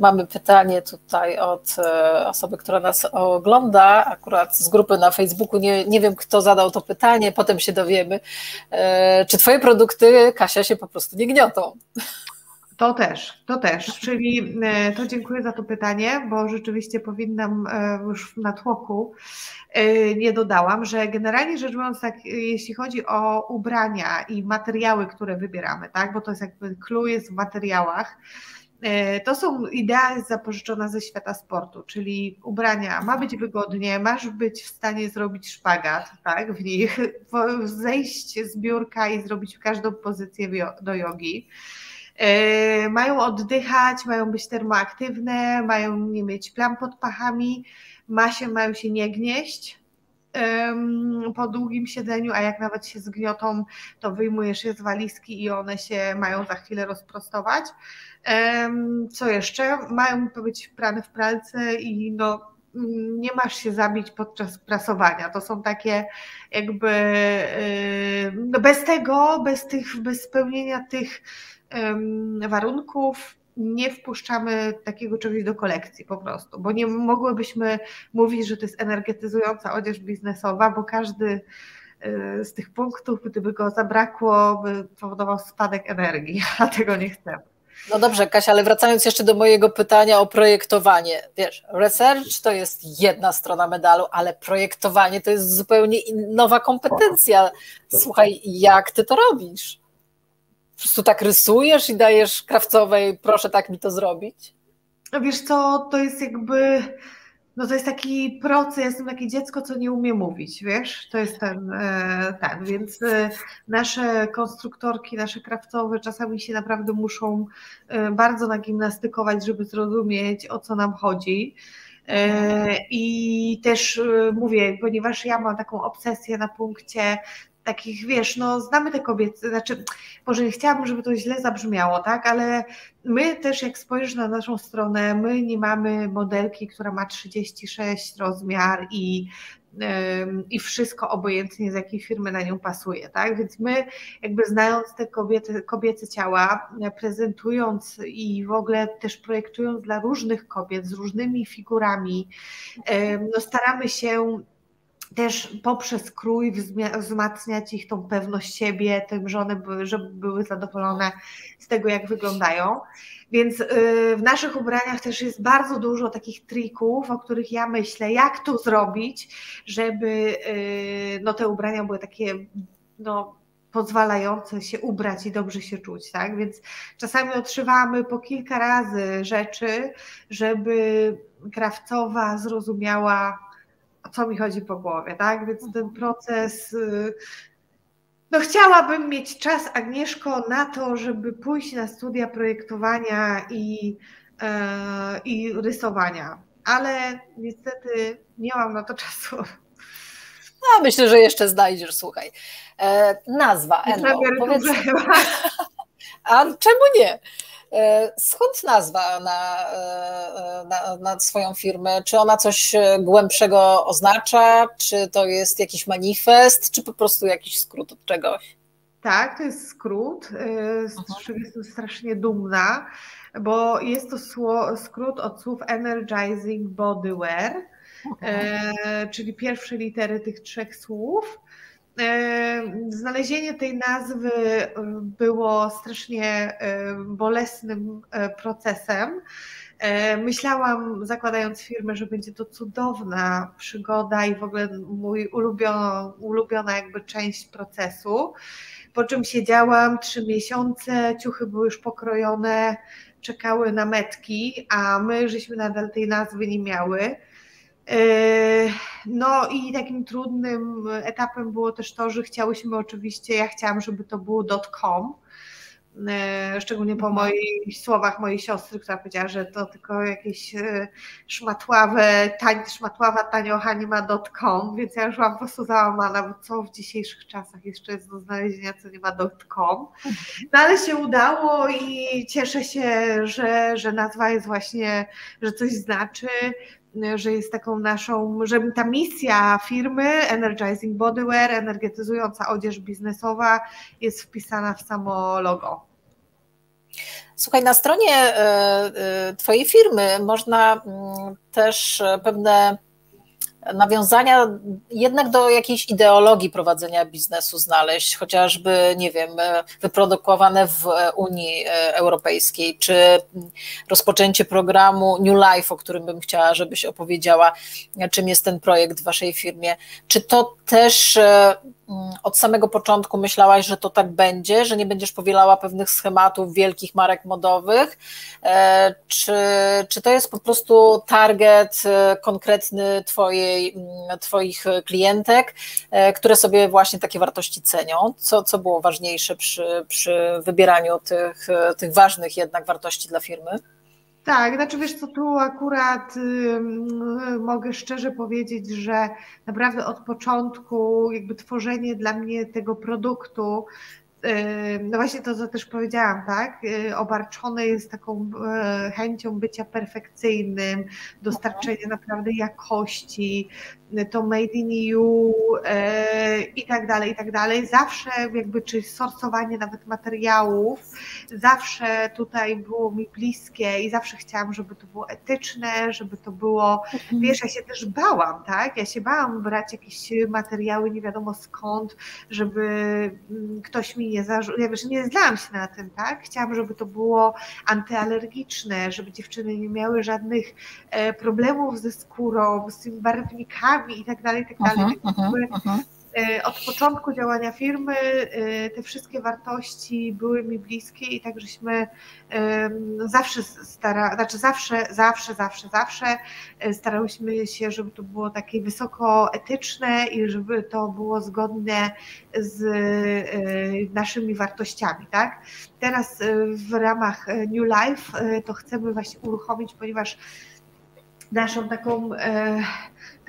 Mamy pytanie tutaj od e, osoby, która nas ogląda, akurat z grupy na Facebooku. Nie, nie wiem, kto zadał to pytanie, potem się dowiemy. E, czy Twoje produkty, Kasia, się po prostu nie gniotą? To też, to też, czyli e, to dziękuję za to pytanie, bo rzeczywiście powinnam już na tłoku nie dodałam, że generalnie rzecz biorąc, tak, jeśli chodzi o ubrania i materiały, które wybieramy, tak, bo to jest jakby clue jest w materiałach, E, to są idea zapożyczona ze świata sportu, czyli ubrania ma być wygodnie, masz być w stanie zrobić szpagat tak, w nich, zejść z biurka i zrobić każdą pozycję do jogi. E, mają oddychać, mają być termoaktywne, mają nie mieć plam pod pachami, ma się, mają się nie gnieść po długim siedzeniu, a jak nawet się zgniotą, to wyjmujesz je z walizki i one się mają za chwilę rozprostować. Co jeszcze? Mają być prane w pralce i no, nie masz się zabić podczas prasowania. To są takie jakby no bez tego, bez tych, bez spełnienia tych warunków nie wpuszczamy takiego czegoś do kolekcji po prostu, bo nie mogłybyśmy mówić, że to jest energetyzująca odzież biznesowa, bo każdy y, z tych punktów, gdyby go zabrakło, by powodował spadek energii, *laughs* a tego nie chcemy. No dobrze, Kasia, ale wracając jeszcze do mojego pytania o projektowanie. Wiesz, research to jest jedna strona medalu, ale projektowanie to jest zupełnie nowa kompetencja. Słuchaj, jak ty to robisz? Prostu tak rysujesz i dajesz krawcowej, proszę tak mi to zrobić? Wiesz co, to jest jakby, no to jest taki proces, jestem takie dziecko, co nie umie mówić, wiesz, to jest ten, e, ten, więc e, nasze konstruktorki, nasze krawcowe czasami się naprawdę muszą e, bardzo nagimnastykować, żeby zrozumieć, o co nam chodzi. I też mówię, ponieważ ja mam taką obsesję na punkcie takich, wiesz, no znamy te kobiety, znaczy, może nie chciałabym, żeby to źle zabrzmiało, tak, ale my też jak spojrzysz na naszą stronę, my nie mamy modelki, która ma 36 rozmiar i i wszystko obojętnie z jakiej firmy na nią pasuje, tak? Więc my jakby znając te kobiety, kobiece ciała, prezentując i w ogóle też projektując dla różnych kobiet z różnymi figurami, no staramy się też poprzez krój wzmacniać ich tą pewność siebie, tym, że one były, żeby były zadowolone z tego, jak wyglądają. Więc y, w naszych ubraniach też jest bardzo dużo takich trików, o których ja myślę, jak to zrobić, żeby y, no, te ubrania były takie no, pozwalające się ubrać i dobrze się czuć, tak? Więc czasami otrzywamy po kilka razy rzeczy, żeby krawcowa zrozumiała co mi chodzi po głowie, tak? Więc ten mhm. proces. Y, no, chciałabym mieć czas, Agnieszko, na to, żeby pójść na studia projektowania i, e, i rysowania, ale niestety nie mam na to czasu. No, myślę, że jeszcze znajdziesz, słuchaj. E, nazwa Enno. Powiedz... *laughs* A czemu nie? E, skąd nazwa na, e, na, na, swoją firmę? Czy ona coś głębszego oznacza? Czy to jest jakiś manifest, czy po prostu jakiś skrót od czegoś? Tak, to jest skrót, e, z czym jestem strasznie dumna, bo jest to skrót od słów Energizing Bodywear, czyli pierwsze litery tych trzech słów. E, znalezienie tej nazwy e, było strasznie e, bolesnym procesem. Myślałam, zakładając firmę, że będzie to cudowna przygoda i w ogóle mój ulubiona, ulubiona jakby część procesu. Po czym siedziałam trzy miesiące, ciuchy były już pokrojone, czekały na metki, a my żeśmy nadal tej nazwy nie miały. Yy, no i takim trudnym etapem było też to, że chciałyśmy oczywiście, ja chciałam, żeby to było .com, yy, szczególnie po mhm. moich słowach mojej siostry, która powiedziała, że to tylko jakieś yy, szmatławe, tań, szmatława taniocha nie ma .com, więc ja już byłam po prostu załamana, bo co w dzisiejszych czasach jeszcze jest do znalezienia, co nie ma .com. No ale się udało i cieszę się, że, że nazwa jest właśnie, że coś znaczy że jest taką naszą, że ta misja firmy Energizing Bodywear, energetyzująca odzież biznesowa jest wpisana w samo logo. Słuchaj, na stronie e, e, Twojej firmy można mm, też pewne nawiązania jednak do jakiejś ideologii prowadzenia biznesu znaleźć, chociażby, nie wiem, wyprodukowane w Unii Europejskiej, czy rozpoczęcie programu New Life, o którym bym chciała, żebyś opowiedziała, czym jest ten projekt w Waszej firmie. Czy to też Mm, od samego początku myślałaś, że to tak będzie, że nie będziesz powielała pewnych schematów wielkich marek modowych? E, czy, czy to jest po prostu target e, konkretny twojej, mm, Twoich klientek, e, które sobie właśnie takie wartości cenią? Co, co było ważniejsze przy, przy wybieraniu tych, tych ważnych jednak wartości dla firmy? Tak, znaczy wiesz co, tu akurat y, mogę szczerze powiedzieć, że naprawdę od początku jakby tworzenie dla mnie tego produktu no właśnie to, co też powiedziałam, tak, obarczone jest taką chęcią bycia perfekcyjnym, dostarczenia naprawdę jakości, to made in EU i tak dalej, i tak dalej. Zawsze jakby, czy sortowanie nawet materiałów, zawsze tutaj było mi bliskie i zawsze chciałam, żeby to było etyczne, żeby to było, mhm. wiesz, ja się też bałam, tak, ja się bałam brać jakieś materiały nie wiadomo skąd, żeby mm, ktoś mi nie zarzucił, ja wiesz, nie zdałam się na tym, tak, chciałam, żeby to było antyalergiczne, żeby dziewczyny nie miały żadnych e, problemów ze skórą, z tymi barwnikami i tak dalej, i tak dalej. E, od początku działania firmy e, te wszystkie wartości były mi bliskie i tak żeśmy zawsze stara, znaczy zawsze, zawsze, zawsze, zawsze e, starałyśmy się, żeby to było takie wysoko etyczne i żeby to było zgodne z naszymi wartościami, tak? Teraz w ramach New Life to chcemy właśnie uruchomić, ponieważ naszą taką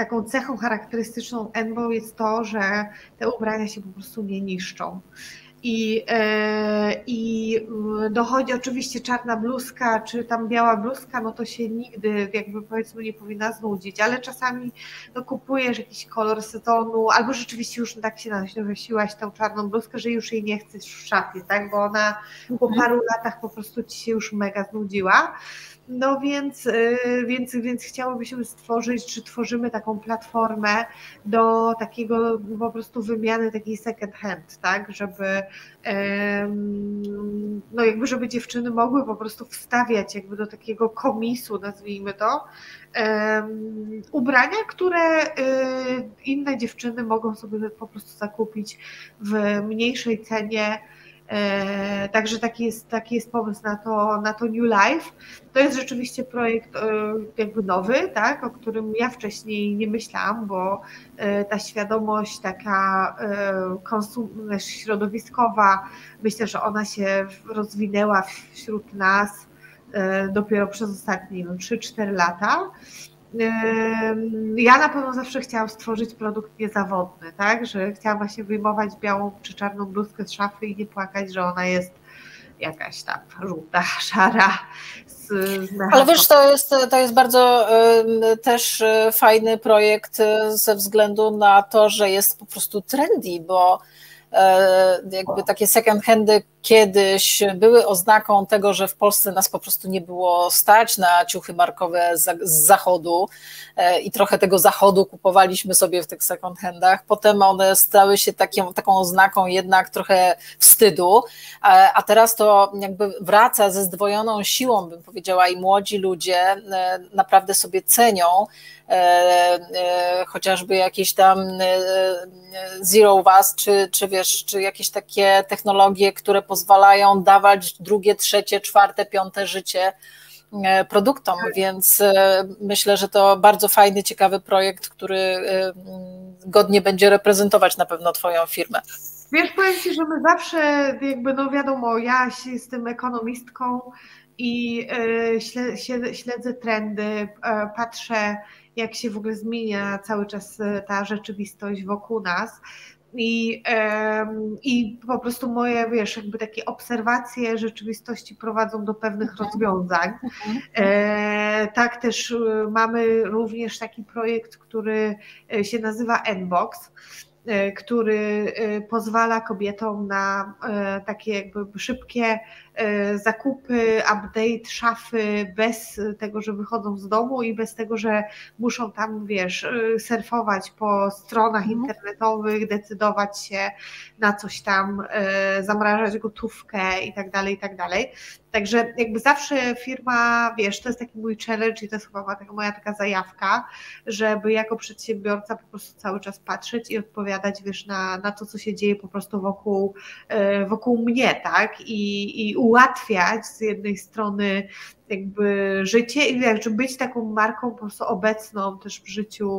taką cechą charakterystyczną Enbow jest to, że te ubrania się po prostu nie niszczą. I, e, I dochodzi oczywiście czarna bluzka, czy tam biała bluzka, no to się nigdy jakby powiedzmy nie powinna znudzić, ale czasami no, kupujesz jakiś kolor sezonu, albo rzeczywiście już tak się nosiłaś tą czarną bluzkę, że już jej nie chcesz w szafie, tak, bo ona po mhm. paru latach po prostu ci się już mega znudziła. No więc, y, więc, więc chciałobyśmy stworzyć, czy tworzymy taką platformę do takiego po prostu wymiany takiej second hand, tak, żeby no jakby żeby dziewczyny mogły po prostu wstawiać jakby do takiego komisu, nazwijmy to, ubrania, które y, inne dziewczyny mogą sobie po prostu zakupić w mniejszej cenie także taki jest, taki jest pomysł na to, na to New Life. To jest rzeczywiście projekt e, jakby nowy, tak, o którym ja wcześniej nie myślałam, bo e, ta świadomość taka konsum- środowiskowa, myślę, że ona się rozwinęła wśród nas dopiero przez ostatnie no, 3-4 lata. Ja na pewno zawsze chciałam stworzyć produkt niezawodny, tak? Że chciałam właśnie wyjmować białą czy czarną bluzkę z szafy i nie płakać, że ona jest jakaś tam żółta, *laughs* szara. Z, z Ale wiesz, to jest, to jest bardzo y, też fajny projekt ze względu na to, że jest po prostu trendy, bo jakby takie second handy kiedyś były oznaką tego, że w Polsce nas po prostu nie było stać na ciuchy markowe z zachodu e, i trochę tego zachodu kupowaliśmy sobie w tych second handach. Potem one stały się taką, taką oznaką jednak trochę wstydu, a teraz to jakby wraca ze zdwojoną siłą, bym powiedziała, i młodzi ludzie e, naprawdę sobie cenią e, chociażby jakieś tam zero was, czy, czy wiesz, czy jakieś takie technologie, które pozwalają dawać drugie, trzecie, czwarte, piąte życie e, produktom, więc e, myślę, że to bardzo fajny, ciekawy projekt, który e, godnie będzie reprezentować na pewno Twoją firmę. Wiesz, powiem Ci, że my zawsze, jakby, no wiadomo, ja jestem ekonomistką i śledzę trendy, patrzę, jak się w ogóle zmienia cały czas ta rzeczywistość wokół nas. I, I po prostu moje, wiesz, jakby takie obserwacje rzeczywistości prowadzą do pewnych mhm. rozwiązań. Mhm. E, tak też y, mamy również taki projekt, który e, się nazywa Nbox e, który pozwala kobietom na takie jakby szybkie E, zakupy, update szafy bez tego, że wychodzą z domu i bez tego, że muszą tam, wiesz, e, surfować po stronach mhm. internetowych, decydować się na coś tam, e, zamrażać gotówkę i tak dalej, i tak dalej. Także jakby zawsze firma, wiesz, to jest taki mój challenge i to jest chyba moja taka zajawka, żeby jako przedsiębiorca po prostu cały czas patrzeć i odpowiadać, wiesz, na, na to, co się dzieje po prostu wokół, wokół mnie, tak? I, i ułatwiać z jednej strony jakby życie i jakby być taką marką po prostu obecną też w życiu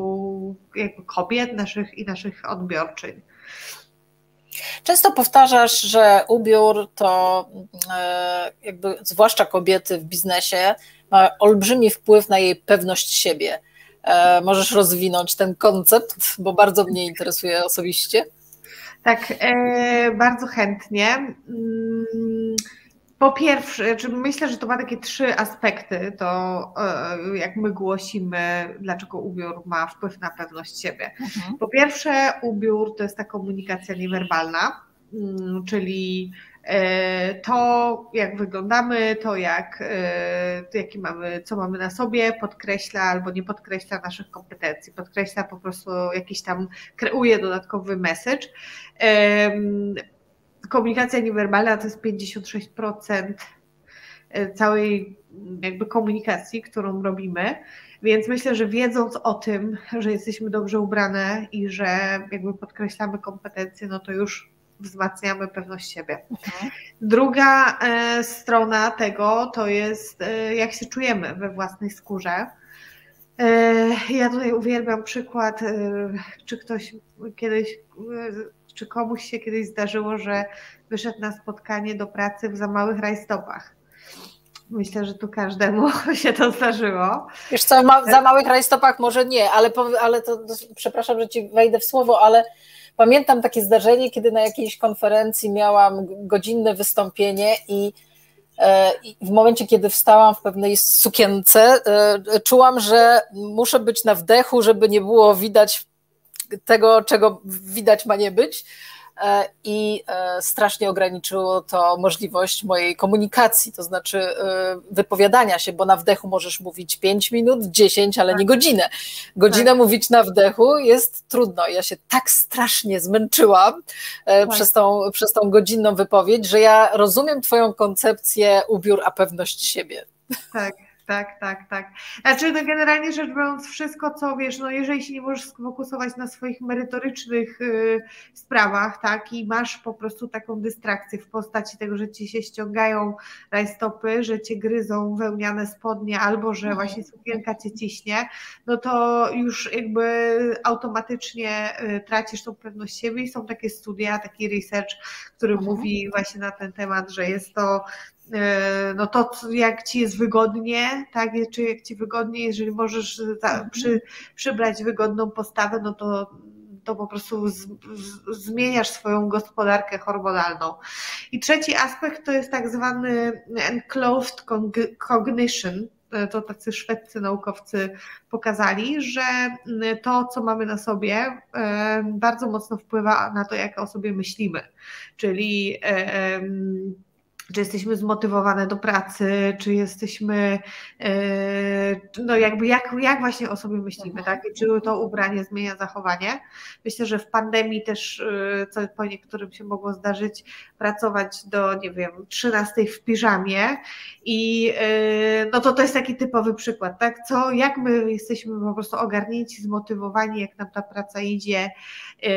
jakby kobiet naszych i naszych odbiorczyń. Często powtarzasz, że ubiór to e, jakby zwłaszcza kobiety w biznesie ma olbrzymi wpływ na jej pewność siebie. E, możesz rozwinąć ten koncept, bo bardzo mnie interesuje osobiście. Tak, e, bardzo chętnie. Po pierwsze, myślę, że to ma takie trzy aspekty, to e, jak my głosimy, dlaczego ubiór ma wpływ na pewność siebie. Mhm. Po pierwsze, ubiór to jest ta komunikacja niewerbalna, mm, czyli e, to, jak wyglądamy, to jak, e, to jaki mamy, co mamy na sobie, podkreśla albo nie podkreśla naszych kompetencji, podkreśla po prostu jakiś tam, kreuje dodatkowy message komunikacja niewerbalna to jest 56% e, całej jakby komunikacji, którą robimy. Więc myślę, że wiedząc o tym, że jesteśmy dobrze ubrane i że jakby podkreślamy kompetencje, no to już wzmacniamy pewność siebie. Mhm. Druga e, strona tego to jest, e, jak się czujemy we własnej skórze. Ja tutaj uwielbiam przykład, czy ktoś kiedyś czy komuś się kiedyś zdarzyło, że wyszedł na spotkanie do pracy w za małych rajstopach? Myślę, że tu każdemu *laughs* się to zdarzyło. Wiesz co, ma, za małych rajstopach może nie, ale, ale to, przepraszam, że ci wejdę w słowo, ale pamiętam takie zdarzenie, kiedy na jakiejś konferencji miałam godzinne wystąpienie i e, i w momencie, kiedy wstałam w pewnej sukience, e, czułam, że muszę być na wdechu, żeby nie było widać tego, czego widać ma nie być. E, I e, strasznie ograniczyło to możliwość mojej komunikacji, to znaczy e, wypowiadania się, bo na wdechu możesz mówić 5 minut, 10, ale tak. nie godzinę. Godzinę tak. mówić na wdechu jest trudno. Ja się tak strasznie zmęczyłam tak. przez, tą, przez tą godzinną wypowiedź, że ja rozumiem Twoją koncepcję ubiór, a pewność siebie. Tak tak, tak, tak. Znaczy, no generalnie rzecz biorąc, wszystko, co wiesz, no jeżeli się nie możesz sfokusować na swoich merytorycznych y, sprawach, tak, i masz po prostu taką dystrakcję w postaci tego, że ci się ściągają rajstopy, że cię gryzą wełniane spodnie, albo że mhm. właśnie sukienka cię ciśnie, no to już jakby automatycznie y, tracisz tą pewność siebie i są takie studia, taki research, który mhm. mówi właśnie na ten temat, że jest to no to jak ci jest wygodnie, tak, czy jak ci wygodnie, jeżeli możesz mhm. przy, przybrać wygodną postawę, no to to po prostu z, z, zmieniasz swoją gospodarkę hormonalną. I trzeci aspekt to jest tak zwany enclosed cognition. E, to tacy szwedzcy naukowcy pokazali, że to, co mamy na sobie, e, bardzo mocno wpływa na to, jak o sobie myślimy. Czyli czy jesteśmy zmotywowane do pracy, czy jesteśmy, e, no jakby jak, jak właśnie o sobie myślimy, tak? I czy to ubranie zmienia zachowanie. Myślę, że w pandemii też, e, co po niektórym się mogło zdarzyć, pracować do, nie wiem, 13 w piżamie i e, no to to jest taki typowy przykład, tak? Co, jak my jesteśmy po prostu ogarnięci, zmotywowani, jak nam ta praca idzie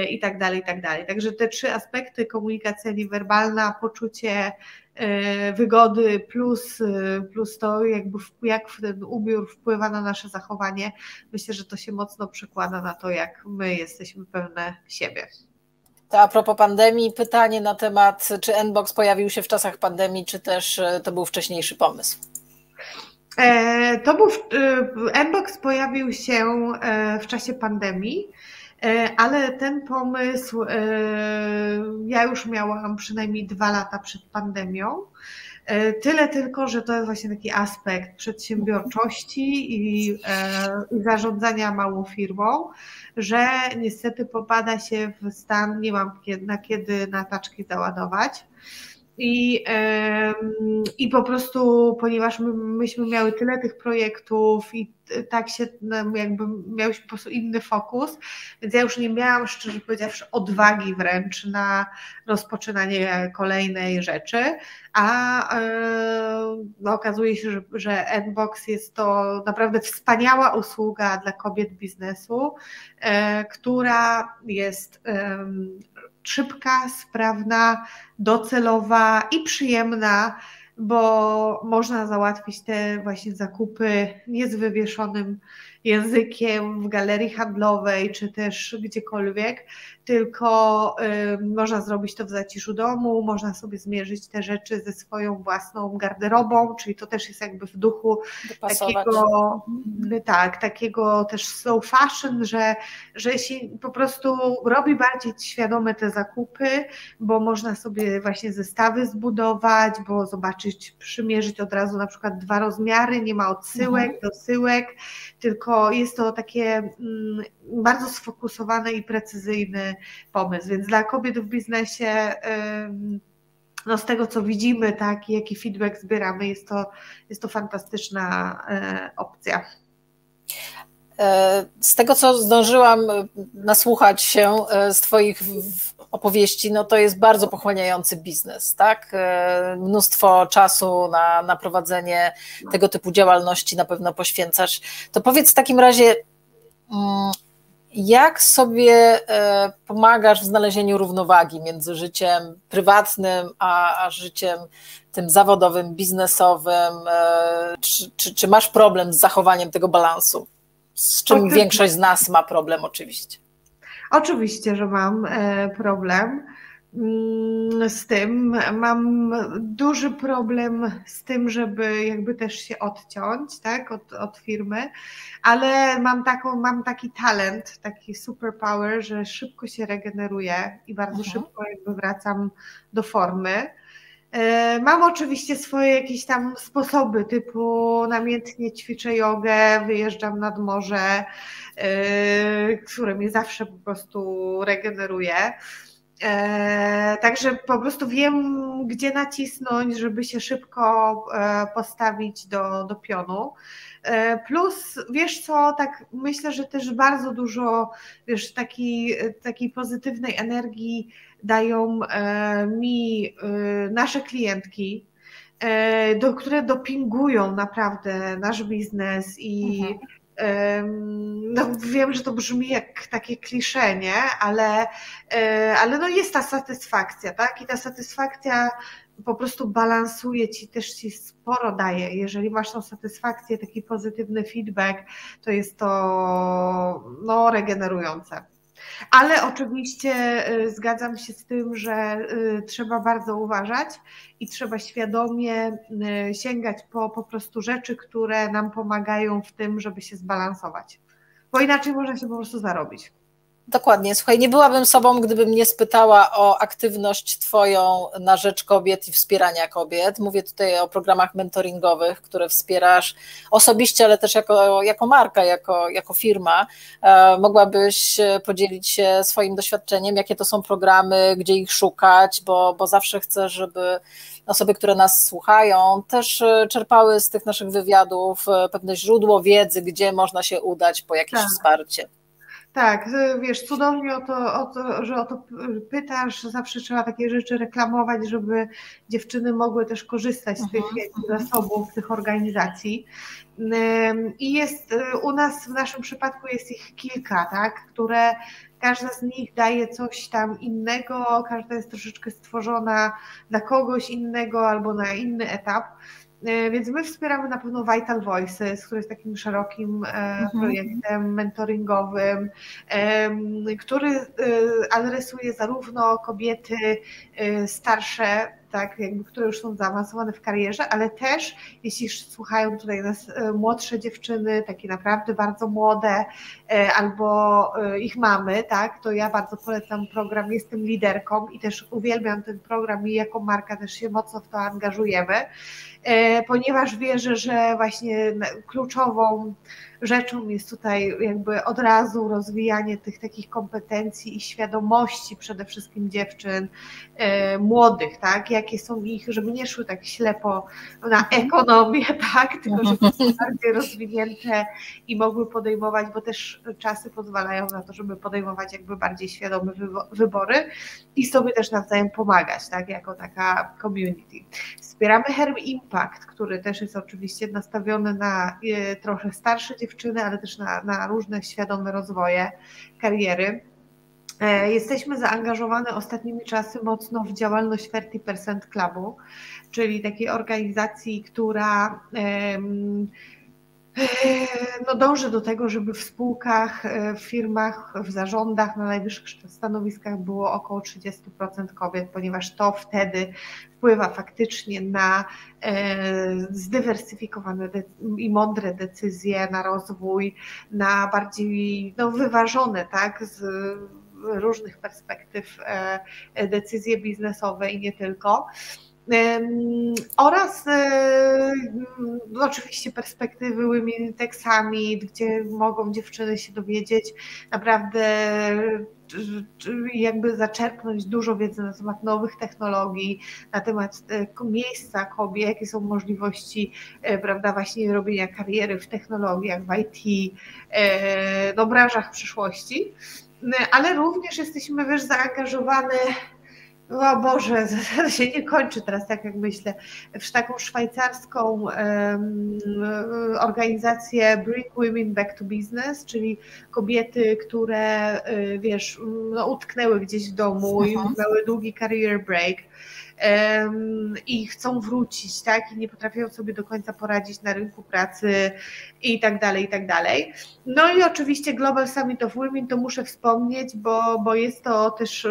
i tak dalej, i tak dalej. Także te trzy aspekty, komunikacja niewerbalna, poczucie wygody plus, e, plus to, jakby jak ten ubiór wpływa na nasze zachowanie, myślę, że to się mocno przekłada na to, jak my jesteśmy pewne siebie. To a propos pandemii, pytanie na temat, czy Nbox pojawił się w czasach pandemii, czy też e, to był wcześniejszy pomysł? To był, Nbox pojawił się w czasie pandemii. E, ale ten pomysł e, ja już miałam przynajmniej dwa lata przed pandemią. E, tyle tylko, że to jest właśnie taki aspekt przedsiębiorczości i, zarządzania małą firmą, że niestety popada się w stan, nie mam na kiedy na taczki załadować. I, I po prostu, ponieważ my, myśmy miały tyle tych projektów i tak się jakby miałyśmy po prostu inny fokus, więc ja już nie miałam, szczerze powiedziawszy, odwagi wręcz na rozpoczynanie kolejnej rzeczy, a no, okazuje się, że, że Nbox jest to naprawdę wspaniała usługa dla kobiet biznesu, e, która jest szybka, sprawna, docelowa i przyjemna bo można załatwić te właśnie zakupy nie z wywieszonym językiem w galerii handlowej czy też gdziekolwiek, tylko y, można zrobić to w zaciszu domu, można sobie zmierzyć te rzeczy ze swoją własną garderobą, czyli to też jest jakby w duchu takiego, tak, takiego też slow fashion, że, że się po prostu robi bardziej świadome te zakupy, bo można sobie właśnie zestawy zbudować, bo zobaczyć, przymierzyć od razu na przykład dwa rozmiary, nie ma odsyłek, mhm. dosyłek, tylko jest to takie mm, bardzo sfokusowane i precyzyjny pomysł. Więc dla kobiet w biznesie no z tego co widzimy, tak, jaki feedback zbieramy, jest to, jest to fantastyczna e, opcja. E, z tego, co zdążyłam nasłuchać się e, z Twoich opowieści, no to jest bardzo pochłaniający biznes, tak? Mnóstwo czasu na, na prowadzenie tego typu działalności na pewno poświęcasz. To powiedz w takim razie, mm, jak sobie e, pomagasz w znalezieniu równowagi między życiem prywatnym a, a życiem tym zawodowym, biznesowym? E, czy, czy, czy, masz problem z zachowaniem tego balansu? Z czym większość z nas ma problem, oczywiście. Oczywiście, że mam e, problem. Mm, z tym. Mam duży problem z tym, żeby jakby też się odciąć tak, od, od firmy, ale mam, taką, mam taki talent, taki superpower, że szybko się regeneruję i bardzo mhm. szybko jakby wracam do formy. E, mam oczywiście swoje jakieś tam sposoby, typu namiętnie ćwiczę jogę, wyjeżdżam nad morze, e, które mnie zawsze po prostu regeneruje. E, także po prostu wiem, gdzie nacisnąć, żeby się szybko postawić do, do pionu. E, plus, wiesz co, tak myślę, że też bardzo dużo, wiesz, takiej, takiej pozytywnej energii dają mi nasze klientki, do, które dopingują naprawdę nasz biznes i mhm no, wiem, że to brzmi jak takie klisze, nie? Ale, e, ale no jest ta satysfakcja, tak? I ta satysfakcja po prostu balansuje ci, też ci sporo daje. Jeżeli masz tą satysfakcję, taki pozytywny feedback, to jest to no, regenerujące. Ale oczywiście y, zgadzam się z tym, że y, trzeba bardzo uważać i trzeba świadomie y, sięgać po po prostu rzeczy, które nam pomagają w tym, żeby się zbalansować. Bo inaczej można się po prostu zarobić. Dokładnie. Słuchaj, nie byłabym sobą, gdybym nie spytała o aktywność Twoją na rzecz kobiet i wspierania kobiet. Mówię tutaj o programach mentoringowych, które wspierasz osobiście, ale też jako, jako marka, jako, jako firma. E, mogłabyś podzielić się swoim doświadczeniem, jakie to są programy, gdzie ich szukać, bo, bo zawsze chcę, żeby osoby, które nas słuchają, też e, czerpały z tych naszych wywiadów e, pewne źródło wiedzy, gdzie można się udać po jakieś tak. wsparcie. Tak, wiesz, cudownie o to, o to, że o to pytasz. Zawsze trzeba takie rzeczy reklamować, żeby dziewczyny mogły też korzystać z tych mhm. zasobów, tych organizacji. I jest y, u nas, w naszym przypadku jest ich kilka, tak, które każda z nich daje coś tam innego, każda jest troszeczkę stworzona dla kogoś innego albo na inny etap. E, więc my wspieramy na pewno Vital Voices, który jest takim szerokim e, mhm. projektem mentoringowym, który e, adresuje zarówno kobiety starsze, tak, jakby, które już są zaawansowane w karierze, ale też, jeśli słuchają tutaj nas młodsze dziewczyny, takie naprawdę bardzo młode, albo ich mamy, tak, to ja bardzo polecam program, jestem liderką i też uwielbiam ten program i jako marka też się mocno w to angażujemy. E, ponieważ wierzę, że właśnie kluczową rzeczą jest tutaj jakby od razu rozwijanie tych takich kompetencji i świadomości przede wszystkim dziewczyn e, młodych, tak, jakie są ich, żeby nie szły tak ślepo na mhm. ekonomię, *laughs* tak, tylko żeby były bardziej rozwinięte i mogły podejmować, bo też czasy pozwalają na to, żeby podejmować jakby bardziej świadome wybory i sobie też nawzajem pomagać, tak, jako taka community. Wspieramy Herb Impact, który też jest oczywiście nastawiony na e, trochę starsze dziewczyny, ale też na, na różne świadome rozwoje kariery. Jesteśmy zaangażowane ostatnimi czasy mocno w działalność 30% Clubu, czyli takiej organizacji, która no dąży do tego, żeby w spółkach, e, w firmach, w zarządach, na najwyższych stanowiskach było około 30% kobiet, ponieważ to wtedy wpływa faktycznie na e, zdywersyfikowane i mądre decyzje, na rozwój, na bardziej no, wyważone, tak, z różnych perspektyw e, decyzje biznesowe i nie tylko. Oraz no oczywiście perspektywy Women Summit, gdzie mogą dziewczyny się dowiedzieć naprawdę jakby zaczerpnąć dużo wiedzy na temat nowych technologii, na temat e, miejsca kobiet, jakie są możliwości, e, prawda, właśnie robienia kariery w technologiach, w IT, no branżach przyszłości, ale również jesteśmy wiesz, zaangażowane o Boże, *laughs* to się nie kończy teraz, tak jak myślę. W taką szwajcarską um, organizację Bring Women Back to Business, czyli kobiety, które, y, wiesz, no, utknęły gdzieś w domu i miały długi career break i chcą wrócić, tak, i nie potrafią sobie do końca poradzić na rynku pracy i tak dalej, i tak dalej. No i oczywiście Global Summit of Women to muszę wspomnieć, bo, bo jest to też,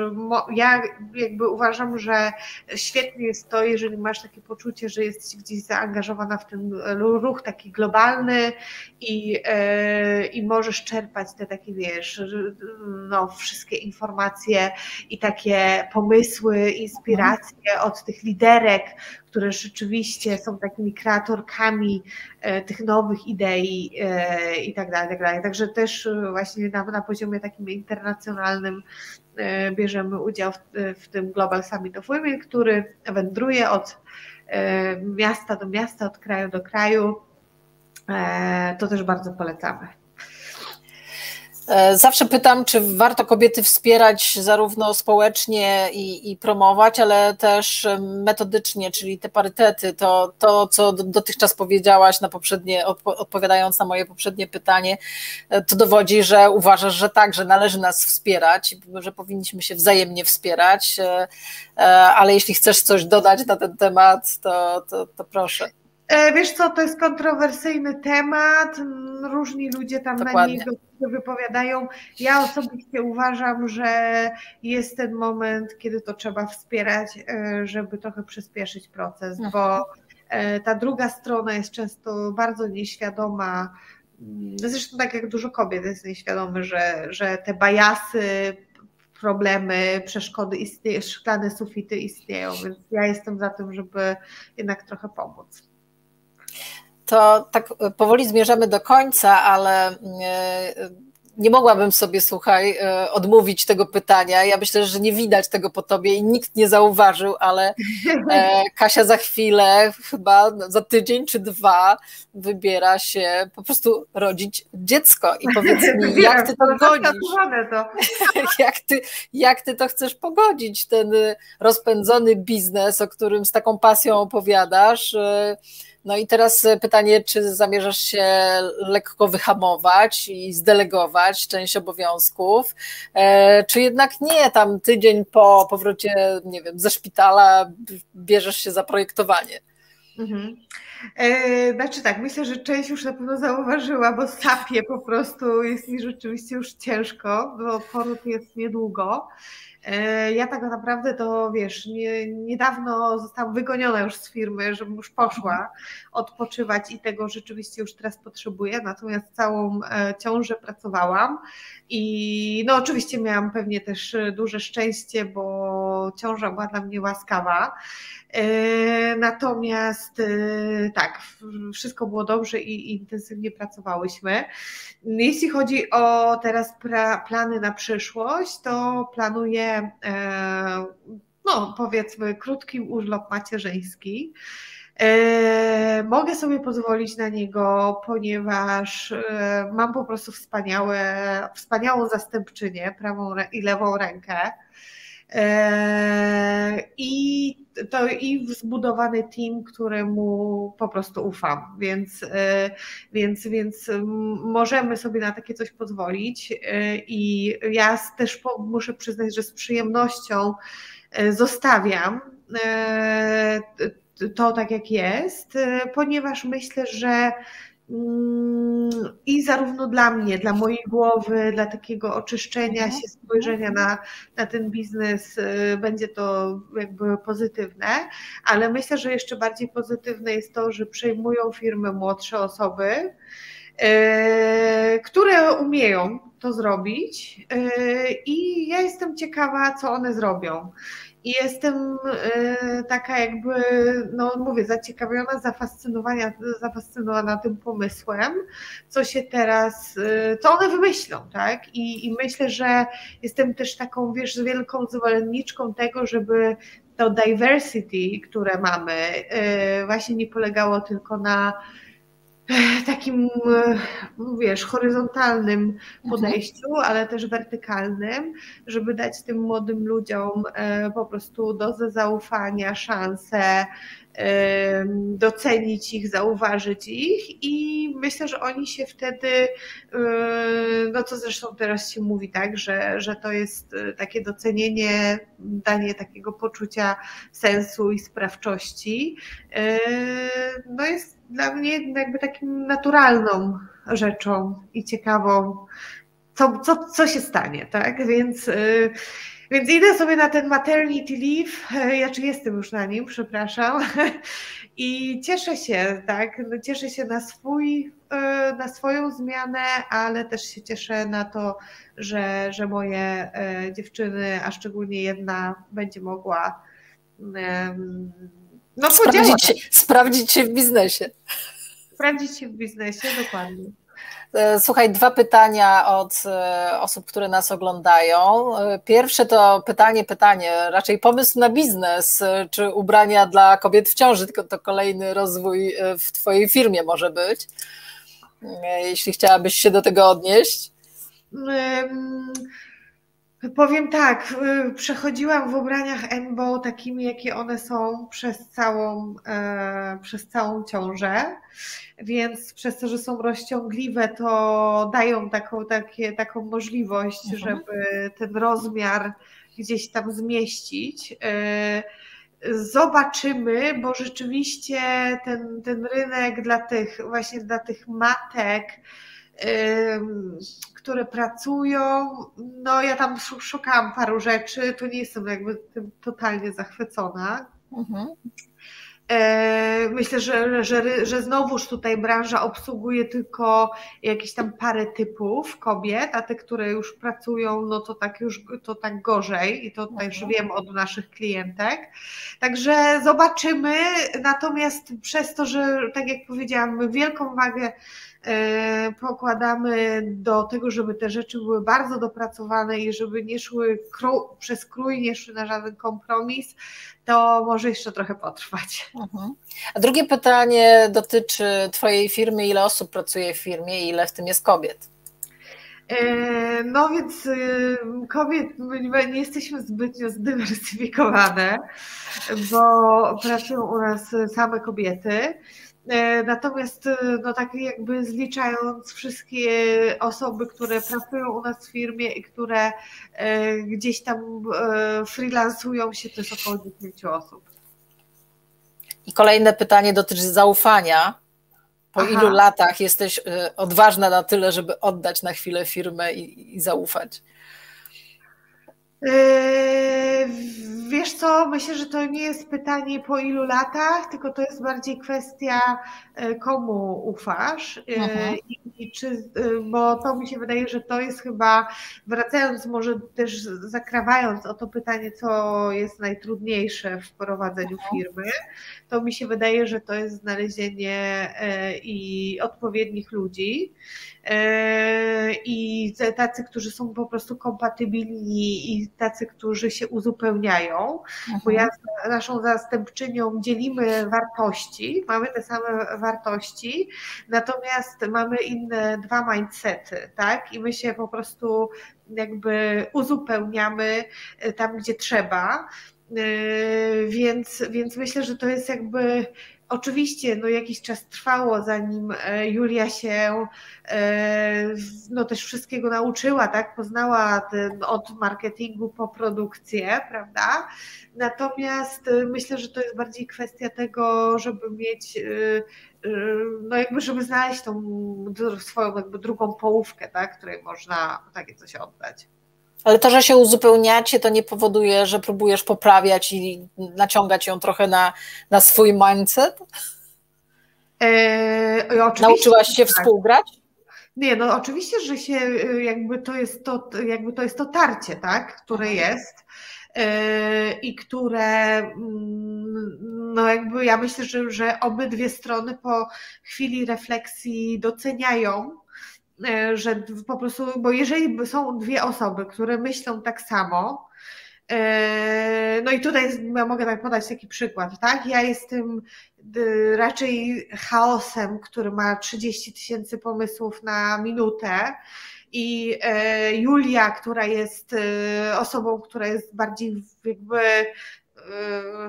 ja jakby uważam, że świetnie jest to, jeżeli masz takie poczucie, że jesteś gdzieś zaangażowana w ten ruch taki globalny i, e, i możesz czerpać te takie, wiesz, no, wszystkie informacje i takie pomysły, inspiracje od tych liderek, które rzeczywiście są takimi kreatorkami e, tych nowych idei e, i tak dalej, tak dalej. Także też e, właśnie na, na poziomie takim internacjonalnym bierzemy udział w, w tym Global Summit of Women, który wędruje od miasta do miasta, od kraju do kraju. To też bardzo polecamy. E, zawsze pytam, czy warto kobiety wspierać zarówno społecznie i, i, promować, ale też metodycznie, czyli te parytety, to, to co dotychczas powiedziałaś na poprzednie, odpowiadając na moje poprzednie pytanie, e, to dowodzi, że uważasz, że tak, że należy nas wspierać, że powinniśmy się wzajemnie wspierać, e, ale jeśli chcesz coś dodać na ten temat, to, to, to proszę. Wiesz co, to jest kontrowersyjny temat, różni ludzie tam Dokładnie. na niego wypowiadają. Ja osobiście uważam, że jest ten moment, kiedy to trzeba wspierać, e, żeby trochę przyspieszyć proces, mhm. bo e, ta druga strona jest często bardzo nieświadoma. Mm, zresztą tak jak dużo kobiet jest nieświadomy, że, że te bajasy, problemy, przeszkody istnieją, szklane sufity istnieją, więc ja jestem za tym, żeby jednak trochę pomóc. To tak powoli zmierzamy do końca, ale e, nie mogłabym sobie, słuchaj, e, odmówić tego pytania. Ja myślę, że nie widać tego po tobie i nikt nie zauważył, ale e, *laughs* Kasia za chwilę, chyba za tydzień czy dwa, wybiera się po prostu rodzić dziecko. I powiedz mi, *laughs* jak ty to godzisz? *laughs* Jak ty, jak ty to chcesz pogodzić, ten rozpędzony biznes, o którym z taką pasją opowiadasz? No i teraz pytanie, czy zamierzasz się lekko wyhamować i zdelegować część obowiązków, e, czy jednak nie, tam tydzień po powrocie, nie wiem, ze szpitala bierzesz się za projektowanie? Mhm. E, znaczy tak, myślę, że część już na pewno zauważyła, bo sapie po prostu jest mi rzeczywiście już ciężko, bo poród jest niedługo. E, ja tak naprawdę to wiesz, nie, niedawno zostałam wygoniona już z firmy, żebym już poszła odpoczywać i tego rzeczywiście już teraz potrzebuję, natomiast całą e, ciążę pracowałam i no oczywiście miałam pewnie też duże szczęście, bo ciąża była dla mnie łaskawa. E, natomiast tak, wszystko było dobrze i intensywnie pracowałyśmy. Jeśli chodzi o teraz plany na przyszłość, to planuję, e, no powiedzmy, krótki urlop macierzyński. Mogę sobie pozwolić na niego, ponieważ mam po prostu wspaniałe, wspaniałą zastępczynię, prawą i lewą rękę I to i zbudowany team, któremu po prostu ufam, więc, więc, więc możemy sobie na takie coś pozwolić. I ja też muszę przyznać, że z przyjemnością zostawiam to tak jak jest, ponieważ myślę, że i zarówno dla mnie, dla mojej głowy, dla takiego oczyszczenia mhm. się, spojrzenia na, na ten biznes y, będzie to jakby pozytywne, ale myślę, że jeszcze bardziej pozytywne jest to, że przejmują firmy młodsze osoby, y, które umieją to zrobić y, i ja jestem ciekawa, co one zrobią. I jestem e, taka jakby, no mówię, zaciekawiona, zafascynowana, zafascynowana tym pomysłem, co się teraz, e, co one wymyślą, tak? I, I myślę, że jestem też taką, wiesz, wielką zwolenniczką tego, żeby to diversity, które mamy, e, właśnie nie polegało tylko na takim, wiesz, horyzontalnym mhm. podejściu, ale też wertykalnym, żeby dać tym młodym ludziom e, po prostu dozę zaufania, szansę, docenić ich, zauważyć ich i myślę, że oni się wtedy, no co zresztą teraz się mówi, tak, że, że to jest e, takie docenienie, danie takiego poczucia sensu i sprawczości, e, no jest dla mnie jakby takim naturalną rzeczą i ciekawą, co, co, co się stanie, tak, więc e, więc idę sobie na ten maternity leave, *laughs* ja czy jestem już na nim, przepraszam, *laughs* i cieszę się, tak, no, cieszę się na swój, e, na swoją zmianę, ale też się cieszę na to, że, że moje e, dziewczyny, a szczególnie jedna będzie mogła no, sprawdzić, się, sprawdzić się w biznesie. Sprawdzić się w biznesie, dokładnie. E, słuchaj, dwa pytania od e, osób, które nas oglądają. E, pierwsze to pytanie, pytanie, raczej pomysł na biznes, czy ubrania dla kobiet w ciąży, tylko to kolejny rozwój w Twojej firmie może być. Jeśli chciałabyś się do tego odnieść. Powiem tak, przechodziłam w ubraniach Enbo takimi, jakie one są przez całą, e, przez całą ciążę, więc przez to, że są rozciągliwe, to dają taką, takie, taką możliwość, mhm. żeby ten rozmiar gdzieś tam zmieścić. E, zobaczymy, bo rzeczywiście ten, ten rynek dla tych, właśnie dla tych matek, które pracują. No ja tam szukałam paru rzeczy, tu nie jestem jakby tym totalnie zachwycona. Mhm. E, myślę, że, że, że znowuż tutaj branża obsługuje tylko jakieś tam parę typów kobiet, a te, które już pracują, no to tak już to tak gorzej i to mhm. też wiem od naszych klientek. Także zobaczymy. Natomiast przez to, że tak jak powiedziałam, wielką wagę pokładamy do tego, żeby te rzeczy były bardzo dopracowane i żeby nie szły przez krój, nie szły na żaden kompromis, to może jeszcze trochę potrwać. Mhm. A drugie pytanie dotyczy Twojej firmy. Ile osób pracuje w firmie i ile w tym jest kobiet? E, no więc y, kobiet nie jesteśmy zbytnio zdywersyfikowane, bo pracują u nas same kobiety. E, natomiast, e, no tak jakby zliczając wszystkie osoby, które pracują u nas w firmie i które e, gdzieś tam freelansują się, to jest około 10 osób. I kolejne pytanie dotyczy zaufania. Po Aha. ilu latach jesteś odważna na tyle, żeby oddać na chwilę firmę i, i zaufać? Yy, wiesz co, myślę, że to nie jest pytanie po ilu latach, tylko to jest bardziej kwestia, komu ufasz. Yy, mhm. I, czy, bo to mi się wydaje, że to jest chyba, wracając może też zakrawając o to pytanie, co jest najtrudniejsze w prowadzeniu mhm. firmy, to mi się wydaje, że to jest znalezienie i odpowiednich ludzi. I tacy, którzy są po prostu kompatybilni i tacy, którzy się uzupełniają, mhm. bo ja z naszą zastępczynią dzielimy wartości, mamy te same wartości, natomiast mamy inne dwa mindsety, tak? I my się po prostu jakby uzupełniamy tam, gdzie trzeba. Więc, więc myślę, że to jest jakby Oczywiście no, jakiś czas trwało, zanim e, Julia się e, no, też wszystkiego nauczyła, tak? Poznała ten, od marketingu po produkcję, prawda? Natomiast e, myślę, że to jest bardziej kwestia tego, żeby mieć, no jakby, żeby znaleźć tą swoją jakby drugą połówkę, tak? Której można takie coś oddać. Ale to, że się uzupełniacie, to nie powoduje, że próbujesz poprawiać i naciągać ją trochę na, na swój mindset? Eee, Nauczyłaś się tak. współgrać? Nie, no oczywiście, że się jakby to jest to, jakby to jest to tarcie, tak, które mhm. jest yy, i które mm, no jakby ja myślę, że, że obydwie strony po chwili refleksji doceniają E, że po prostu, bo jeżeli są dwie osoby, które myślą tak samo, e, no i tutaj ja mogę tak podać taki przykład, tak? Ja jestem raczej chaosem, który ma 30 tysięcy pomysłów na minutę i e, Julia, która jest osobą, która jest bardziej jakby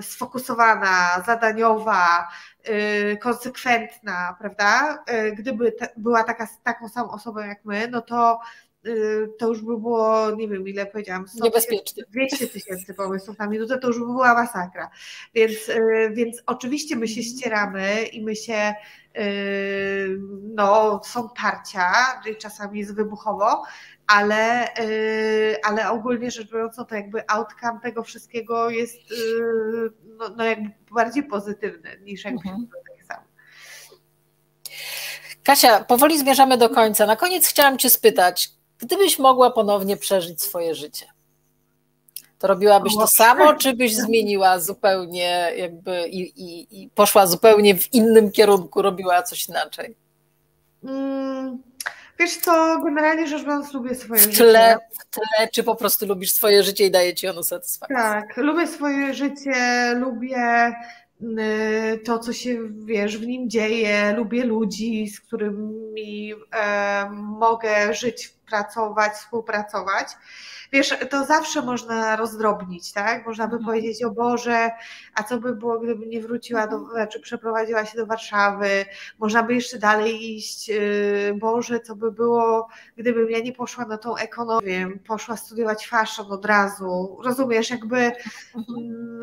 sfokusowana, zadaniowa, y, konsekwentna, prawda? Y, gdyby była taka, taką samą osobą jak my, no to to już by było, nie wiem ile powiedziałam, 200 tysięcy pomysłów na minutę, to już by była masakra. Więc, więc oczywiście my się ścieramy i my się, no są tarcia, czasami jest wybuchowo, ale, y, ale ogólnie rzecz biorąc, no to jakby outcome tego wszystkiego jest y, no, no jakby bardziej pozytywny niż jakby mhm. tak samo. Kasia, powoli zmierzamy do końca. Na koniec chciałam Cię spytać, gdybyś mogła ponownie przeżyć swoje życie, to robiłabyś to samo, czy byś zmieniła zupełnie jakby i, i, i poszła zupełnie w innym kierunku, robiła coś inaczej? Mm Wiesz co, generalnie rzecz biorąc lubię swoje w tle, życie. W tle, czy po prostu lubisz swoje życie i daje ci ono satysfakcję? Tak, lubię swoje życie, lubię to, co się, wiesz, w nim dzieje, lubię ludzi, z którymi e, mogę żyć, pracować, współpracować wiesz, to zawsze można rozdrobnić, tak? Można by mhm. powiedzieć, o Boże, a co by było, gdyby nie wróciła do, mhm. znaczy przeprowadziła się do Warszawy, można by jeszcze dalej iść, y, Boże, co by było, gdybym ja nie poszła na tą ekonomię, poszła studiować fashion od razu, rozumiesz, jakby mhm.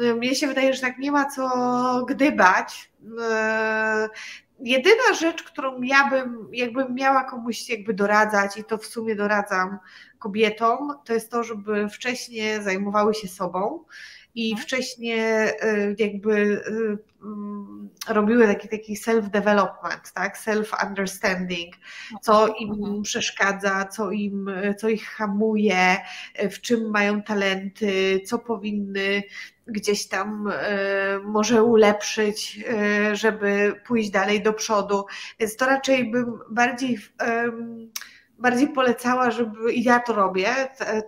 mm, mnie się wydaje, że tak nie ma co gdybać, y, jedyna rzecz, którą ja bym, jakbym miała komuś jakby doradzać i to w sumie doradzam kobietom, to jest to, żeby wcześniej zajmowały się sobą i mhm. wcześniej y, jakby y, mm, robiły taki, taki self-development, tak? self-understanding, co im mhm. przeszkadza, co, im, co ich hamuje, w czym mają talenty, co powinny gdzieś tam może ulepszyć, żeby pójść dalej do przodu. Więc to raczej bym bardziej bardziej polecała, żeby i ja to robię,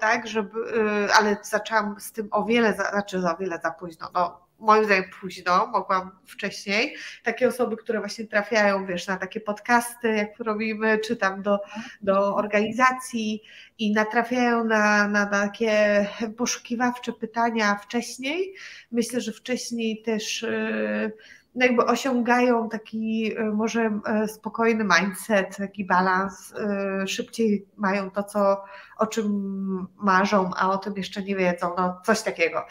tak, żeby, y, ale zaczęłam z tym o wiele, za, znaczy za wiele za późno, no moim zdaniem późno, mogłam wcześniej. Takie osoby, które właśnie trafiają, wiesz, na takie podcasty, jak robimy, czy tam do, do organizacji i natrafiają na, na takie poszukiwawcze pytania wcześniej. Myślę, że wcześniej też yy, jakby osiągają taki e, może e, spokojny mindset, taki balans, e, szybciej mają to, co, o czym marzą, a o tym jeszcze nie wiedzą, no coś takiego.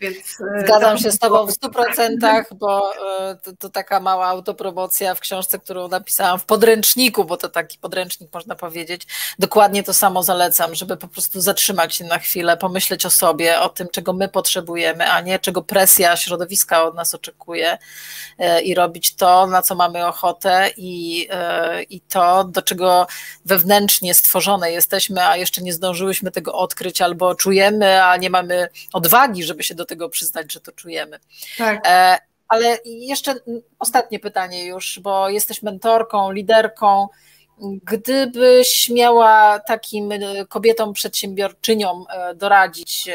Więc, e, Zgadzam się z Tobą w stu procentach, bo e, to, to, taka mała autopromocja w książce, którą napisałam w podręczniku, bo to taki podręcznik można powiedzieć. Dokładnie to samo zalecam, żeby po prostu zatrzymać się na chwilę, pomyśleć o sobie, o tym, czego my potrzebujemy, a nie czego presja środowiska od nas oczekuje e, i robić to, na co mamy ochotę i, i to, do czego wewnętrznie stworzone jesteśmy, a jeszcze nie zdążyłyśmy tego odkryć albo czujemy, a nie mamy odwagi, żeby się do tego przyznać, że to czujemy. Tak. E, ale jeszcze ostatnie pytanie już, bo jesteś mentorką, liderką. Gdybyś miała takim e, kobietom, przedsiębiorczyniom e, doradzić,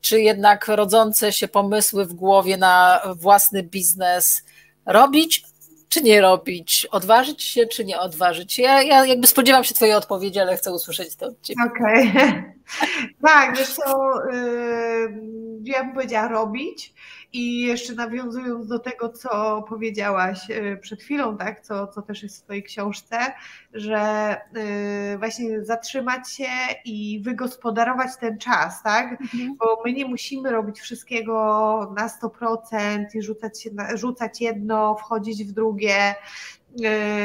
czy jednak rodzące się pomysły w głowie na własny biznes robić, czy nie robić, odważyć się, czy nie odważyć? Ja, ja jakby spodziewam się Twojej odpowiedzi, ale chcę usłyszeć to od Ciebie. Okej. Okay. *laughs* tak, co, yy, ja bym powiedziała robić i jeszcze nawiązując do tego, co powiedziałaś y, przed chwilą, tak, co, co też jest w Twojej książce, że y, właśnie zatrzymać się i wygospodarować ten czas, tak? Mhm. Bo my nie musimy robić wszystkiego na 100% i rzucać, się na, rzucać jedno, wchodzić w drugie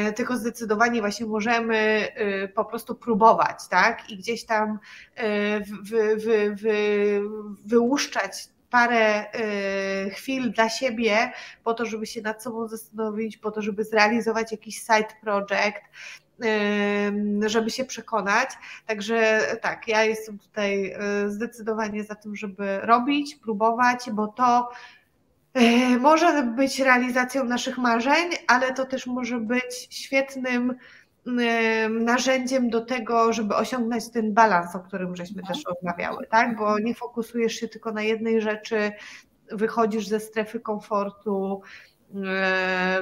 y, tylko zdecydowanie właśnie możemy po prostu próbować, tak? I gdzieś tam wy, wy, wy, wyłuszczać parę y, chwil dla siebie, po to, żeby się nad sobą zastanowić, po to, żeby zrealizować jakiś side project, y, żeby się przekonać. Także tak, ja jestem tutaj y, zdecydowanie za tym, żeby robić, próbować, bo to może być realizacją naszych marzeń, ale to też może być świetnym narzędziem do tego, żeby osiągnąć ten balans, o którym żeśmy też rozmawiały, tak? Bo nie fokusujesz się tylko na jednej rzeczy, wychodzisz ze strefy komfortu,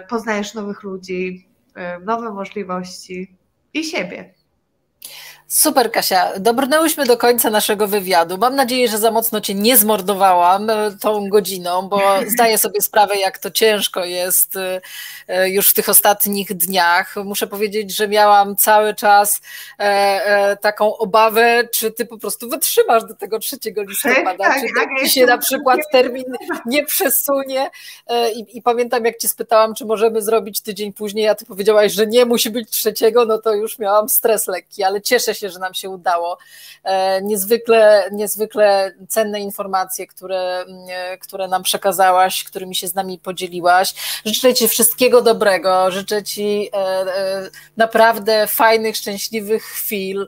poznajesz nowych ludzi, nowe możliwości i siebie. Super, Kasia. Dobrnęłyśmy do końca naszego wywiadu. Mam nadzieję, że za mocno Cię nie zmordowałam e, tą godziną, bo *laughs* zdaję sobie sprawę, jak to ciężko jest e, e, już w tych ostatnich dniach. Muszę powiedzieć, że miałam cały czas taką obawę, czy Ty po prostu wytrzymasz do tego 3 listopada, tak, czy tak, się na przykład termin nie przesunie. I, I pamiętam, jak Cię spytałam, czy możemy zrobić tydzień później, a Ty powiedziałaś, że nie musi być trzeciego, no to już miałam stres lekki, ale cieszę się, że nam się udało. E, niezwykle, niezwykle cenne informacje, które, mm, które nam przekazałaś, którymi się z nami podzieliłaś. Życzę Ci wszystkiego dobrego, życzę Ci e, e, naprawdę fajnych, szczęśliwych chwil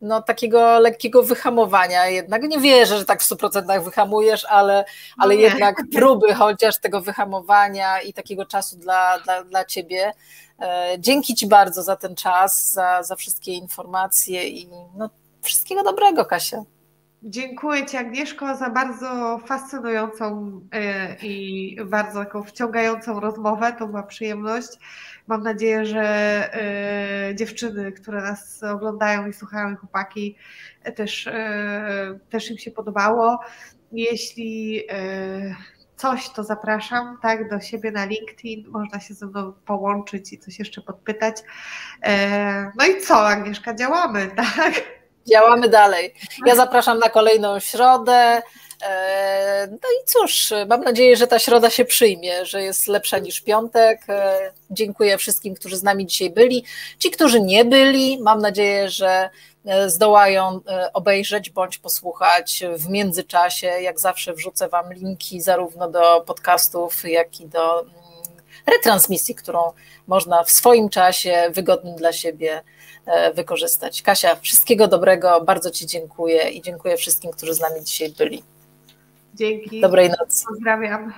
no, takiego lekkiego wyhamowania jednak. Nie wierzę, że tak w 100% wyhamujesz, ale, ale jednak próby chociaż tego wyhamowania i takiego czasu dla, dla, dla ciebie. E, dzięki Ci bardzo za ten czas, za, za wszystkie informacje i no, wszystkiego dobrego, Kasia. Dziękuję Ci Agnieszko za bardzo fascynującą e, i bardzo taką wciągającą rozmowę. To była przyjemność. Mam nadzieję, że e, dziewczyny, które nas oglądają i słuchają, i chłopaki też, też im się podobało. Jeśli coś, to zapraszam tak, do siebie na LinkedIn. Można się ze mną połączyć i coś jeszcze podpytać. E, no i co, Agnieszka, działamy, *laughs* tak? Działamy dalej. Ja zapraszam na kolejną środę. E, no i cóż, mam nadzieję, że ta środa się przyjmie, że jest lepsza niż piątek. E, dziękuję wszystkim, którzy z nami dzisiaj byli. Ci, którzy nie byli, mam nadzieję, że E, zdołają obejrzeć bądź posłuchać w międzyczasie. Jak zawsze wrzucę Wam linki zarówno do podcastów, jak i do mm, retransmisji, którą można w swoim czasie wygodnym dla siebie wykorzystać. Kasia, wszystkiego dobrego, bardzo Ci dziękuję i dziękuję wszystkim, którzy z nami dzisiaj byli. Dzięki. Dobrej nocy. Pozdrawiam.